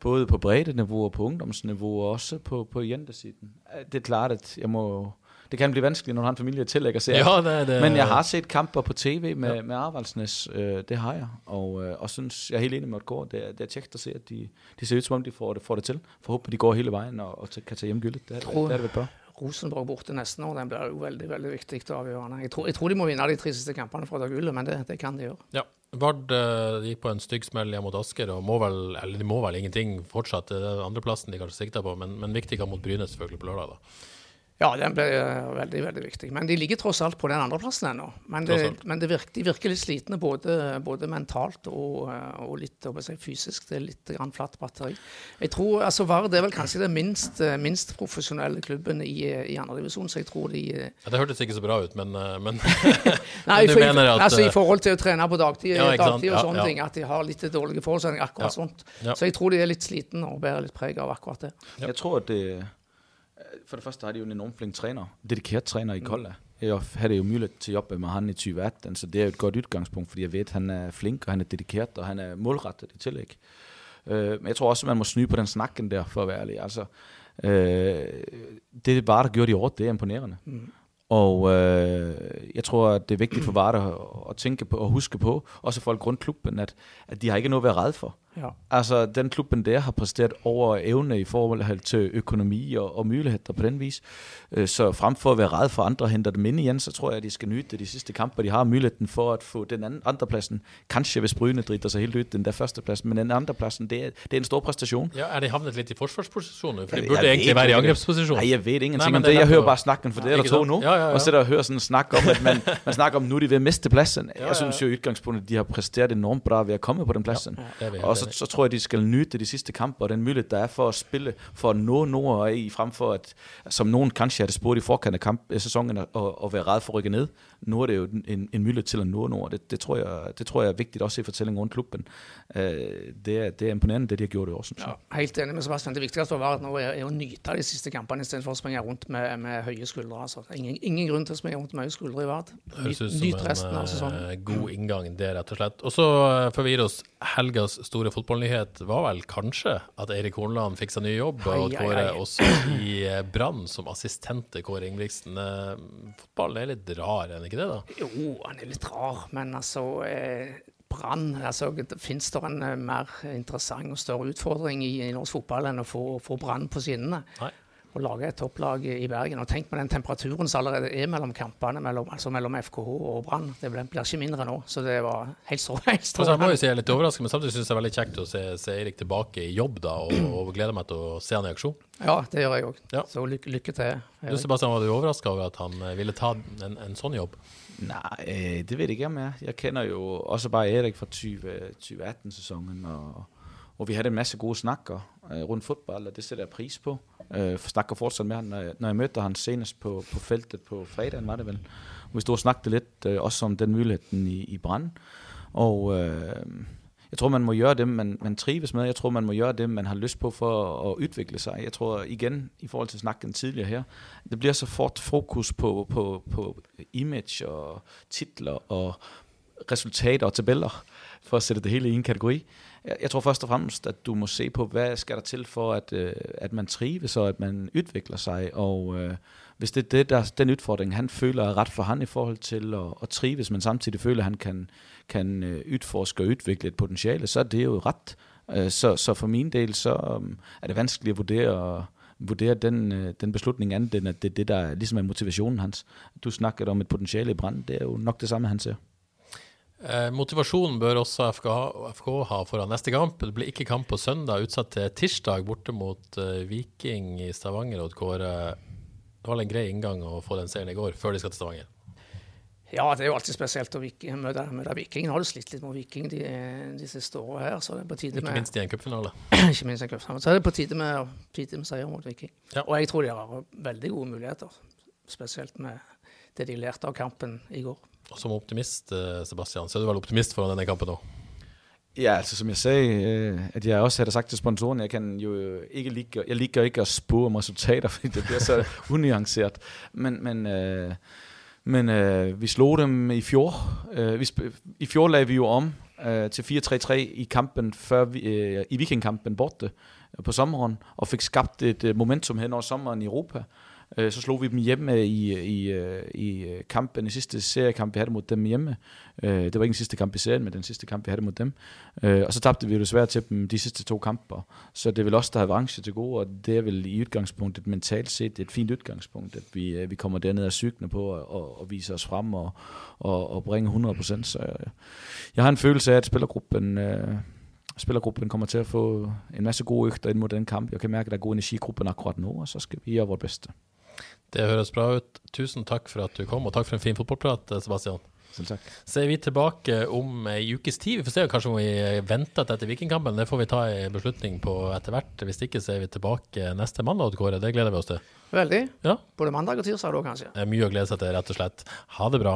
C: både på breddeniveau og på ungdomsniveau, og også på, på jentesiden. Øh, Det er klart, at jeg må... Det kan blive vanskeligt, når du har en familie at tillægge sig.
A: Ja, det det.
C: Men jeg har set kamper på tv med,
A: Ja.
C: med Arvaldsnes, øh, det har jeg, og, øh, og synes, jeg er helt enig med Gård, det er, det er tjekt at se, at de, de ser ud som om, de får det, får det til. Forhåbentlig de går hele vejen og, og kan tage hjem gyldet. Det er det, det, er det vel bra.
B: Rosenborg borte neste år, den blir jo veldig veldig viktig og avgjørende. Jeg tror, jeg tror de må vinne de tre siste kampene for å ta gullet, men det, det kan de gjøre.
A: Ja. Vard eh, gikk på en stygg smell hjemme mot Asker, og må vel, eller de må vel ingenting fortsatt. Det er andreplassen de kanskje sikter på, men, men viktig mot Bryne selvfølgelig på lørdag. da.
B: Ja, den blir eh, veldig veldig viktig. Men de ligger tross alt på den andreplassen ennå. Men, det, men det virker, de virker litt slitne både, både mentalt og, eh, og litt hva skal jeg si, fysisk. Det er litt grann flatt batteri. Jeg tror, altså Vard er vel kanskje den minst, eh, minst profesjonelle klubben i, i andredivisjon, så jeg tror de
A: Ja, det hørtes ikke så bra ut, men, men
B: Nei,
A: Men du
B: for,
A: mener at,
B: altså, I forhold til å trene på dagtid,
A: Ja,
B: dagtid og
A: Ja,
B: sånne
A: ja.
B: ting, at de har litt dårlige forutsetninger, akkurat
A: Ja.
B: sånt.
A: Ja.
B: Så jeg tror de er litt slitne og bærer litt preg av akkurat det.
A: Ja.
C: Jeg tror, at det, for det første har de jo en enormt flink træner, dedikeret træner i Kolla. Jeg havde jo mulighed til at jobbe med han i 2018, så det er jo et godt udgangspunkt, fordi jeg ved, at han er flink, og han er dedikeret, og han er målrettet i tillæg. Øh, men jeg tror også, at man må snyde på den snakken der, for at være ærlig. Altså, øh, det var der gjorde i år, det er imponerende.
B: Mm.
C: Og øh, jeg tror, at det er vigtigt for Varder at, at tænke på og huske på, også folk rundt klubben, at, at de har ikke noget at være red for.
B: Ja.
C: Altså, den klubben der har præsteret over evne i forhold til økonomi og, og muligheder på den vis. Øh, Så frem for at være red for andre og hente dem ind igen, så tror jeg, at de skal nyde de sidste kampe. De har muligheden for at få den anden, andre pladsen. Kanskje hvis Bryne driter sig helt ud, den der første pladsen. Men den andre pladsen, det er, det er en stor præstation.
A: ja, er de havnet litt i forsvarsposisjon nå? For de
C: Jeg-
A: burde egentlig være i
C: ikke.
A: angrepsposisjon.
C: Nej, jeg ved ingenting
A: Nej,
C: om
A: det
C: det. Jeg hører bare snakken, for det er der to nu.
A: Ja, ja, ja.
C: Og sidder og hører sådan en snak om, at man, man snakker om, nu de at miste pladsen.
A: ja.
C: Jeg synes jo i udgangspunktet, de har præsteret enormt bra ved at komme på den pladsen.
A: det vi helt
C: og så,
A: enige.
C: så tror jeg, de skal nyde de sidste kampe, og den mulighed, der er for at spille, for at nå nord i, frem for at, som nogen kanskje havde spurgt i forkant af kamp, af sæsonen, og, og være red for at rykke ned. Nu er det jo en, en mulighed til at nå nord. Det, det, tror jeg, det tror jeg er vigtigt også i fortællingen rundt klubben. Uh, det, er, det er imponerende, det de har gjort i år, synes jeg.
B: Ja, helt enig med Sebastian. Det viktigste for Vard nå er, er å nyte de siste kampene istedenfor å springe rundt med, med høye skuldre. Altså. Ingen, ingen grunn til å springe rundt med høye skuldre i
A: ut
B: Nyt
A: som
B: resten av
A: en
B: sesongen.
A: eh, god inngang, det rett og slett. Og så, før vi gir oss helgas store fotballnyhet var vel kanskje at Eirik Hornland fikk seg ny jobb, og
B: Ai, ai,
A: Kåre også i eh, Brann som assistent til Kåre Ingebrigtsen. Eh, Fotballen er litt rar, er den ikke det, da?
B: Jo, han er litt rar, men altså eh, Brann altså, Fins det en eh, mer interessant og større utfordring i, i norsk fotball enn å få, få Brann på skinnene?
A: Nei.
B: Å lage et topplag i Bergen. Og tenk på den temperaturen som allerede er mellom kampene, mellom, altså mellom FKH og Brann. Det blir, blir ikke mindre nå. Så det var helt strå- helt
A: Altså, jeg må jo
B: strålende.
A: si jeg er litt overrasket, men samtidig syns jeg det er veldig kjekt å se, se Eirik tilbake i jobb, da, og, og gleder meg til å se han i aksjon.
B: Ja, det gjør jeg òg.
A: Ja.
B: Så lykke, lykke til.
A: Du Sebastian, var du overraska over at han eh, ville ta en, en sånn jobb?
C: Nej, øh, det ved jeg ikke om jeg er. Jeg kender jo også bare Erik fra 20, 2018-sæsonen, og, og vi hadde en masse gode snakker øh, rundt fodbold, og det sætter jeg pris på. Øh, snakker fortsat med ham, når jeg, når jeg mødte ham senest på, på feltet på fredagen, var det vel. Vi stod og snakket lidt øh, også om den muligheden i, i Brand. Og øh, jeg tror, man må gøre det, man, man trives med. Jeg tror, man må gøre det, man har lyst på for at udvikle sig. Jeg tror igen, i forhold til snakken tidligere her, det bliver så fort fokus på, på, på image og titler og resultater og tabeller, for at sætte det hele i en kategori. Jeg, jeg tror først og fremmest, at du må se på, hvad skal der til for, at, øh, at man trives og at man udvikler sig. Og øh, hvis det er det, der, den udfordring, han føler er ret for han i forhold til at, at trives, men samtidig føler, at han kan, kan øh, udforske og udvikle et potentiale, så er det jo ret. Øh, Så, så for min del, så øhm, er det vanskeligt at vurdere, vurdere den, øh, den beslutning andet, end at det er det, der ligesom er motivationen hans. Du snakkede om et potentiale i brand, det er jo nok det samme, han ser.
A: Eh, motivasjonen bør også FK, FK ha foran neste kamp. Det blir ikke kamp på søndag, utsatt til tirsdag borte mot eh, Viking i Stavanger. Og Kåre, det var en grei inngang å få den seieren i går, før de skal til Stavanger.
B: Ja, det er jo alltid spesielt å møte, møte Viking. Nå har du slitt litt mot Viking de, de siste årene her, så det er på tide
A: Ikke
B: med
A: minst i en cupfinale.
B: ikke minst en cupfinale. Så er det på tide med, tide med seier mot Viking.
A: Ja.
B: Og jeg tror de har veldig gode muligheter, spesielt med det de lærte av kampen i går.
A: Og som optimist, eh, Sebastian, så er du vel optimist foran denne kampen nå?
C: Ja, altså som jeg sagde, øh, at jeg også havde sagt til sponsoren, jeg kan jo ikke ligge, jeg ligger ikke at spå om resultater, fordi det bliver så unuanceret. Men, men, øh, men øh, vi slog dem i fjor. Øh, vi I fjor lagde vi jo om øh, til 4-3-3 i kampen før vi, øh, i weekendkampen borte øh, på sommeren, og fik skabt et øh, momentum hen over sommeren i Europa. Øh, Så slog vi dem hjemme i, i, i øh, øh, kampen, den sidste seriekamp, vi havde mod dem hjemme. Øh, Det var ikke den sidste kamp i serien, men den sidste kamp, vi havde mod dem. Øh, Og så tabte vi jo desværre til dem de sidste to kamper. Så det er vel også der har revanche til gode, og det er vel i udgangspunktet mentalt set et fint udgangspunkt, at vi, øh, vi kommer derned og cykne på og, og, og vise os frem og, og, og bringe 100%. Så jeg, jeg har en følelse af, at spillergruppen... Øh, Spillergruppen kommer til at få en masse gode øgter ind mod den kamp. Jeg kan mærke, at der er god energi i gruppen akkurat nu, og så skal vi gøre vores bedste.
A: Det høres bra ut. Tusen takk for at du kom, og takk for en fin fotballprat, Sebastian.
C: Selv tak.
A: Så er vi tilbake om ei ukes tid. Vi får se kanskje om vi venter til etter Vikingkampen. Det får vi ta en beslutning på etter hvert. Hvis ikke så er vi tilbake neste mandag, Odd Kåre. Det gleder vi oss til.
B: Veldig.
A: Ja,
B: Både mandag og tirsdag da, kanskje.
A: det er mye å glede seg til, rett og slett. Ha det bra.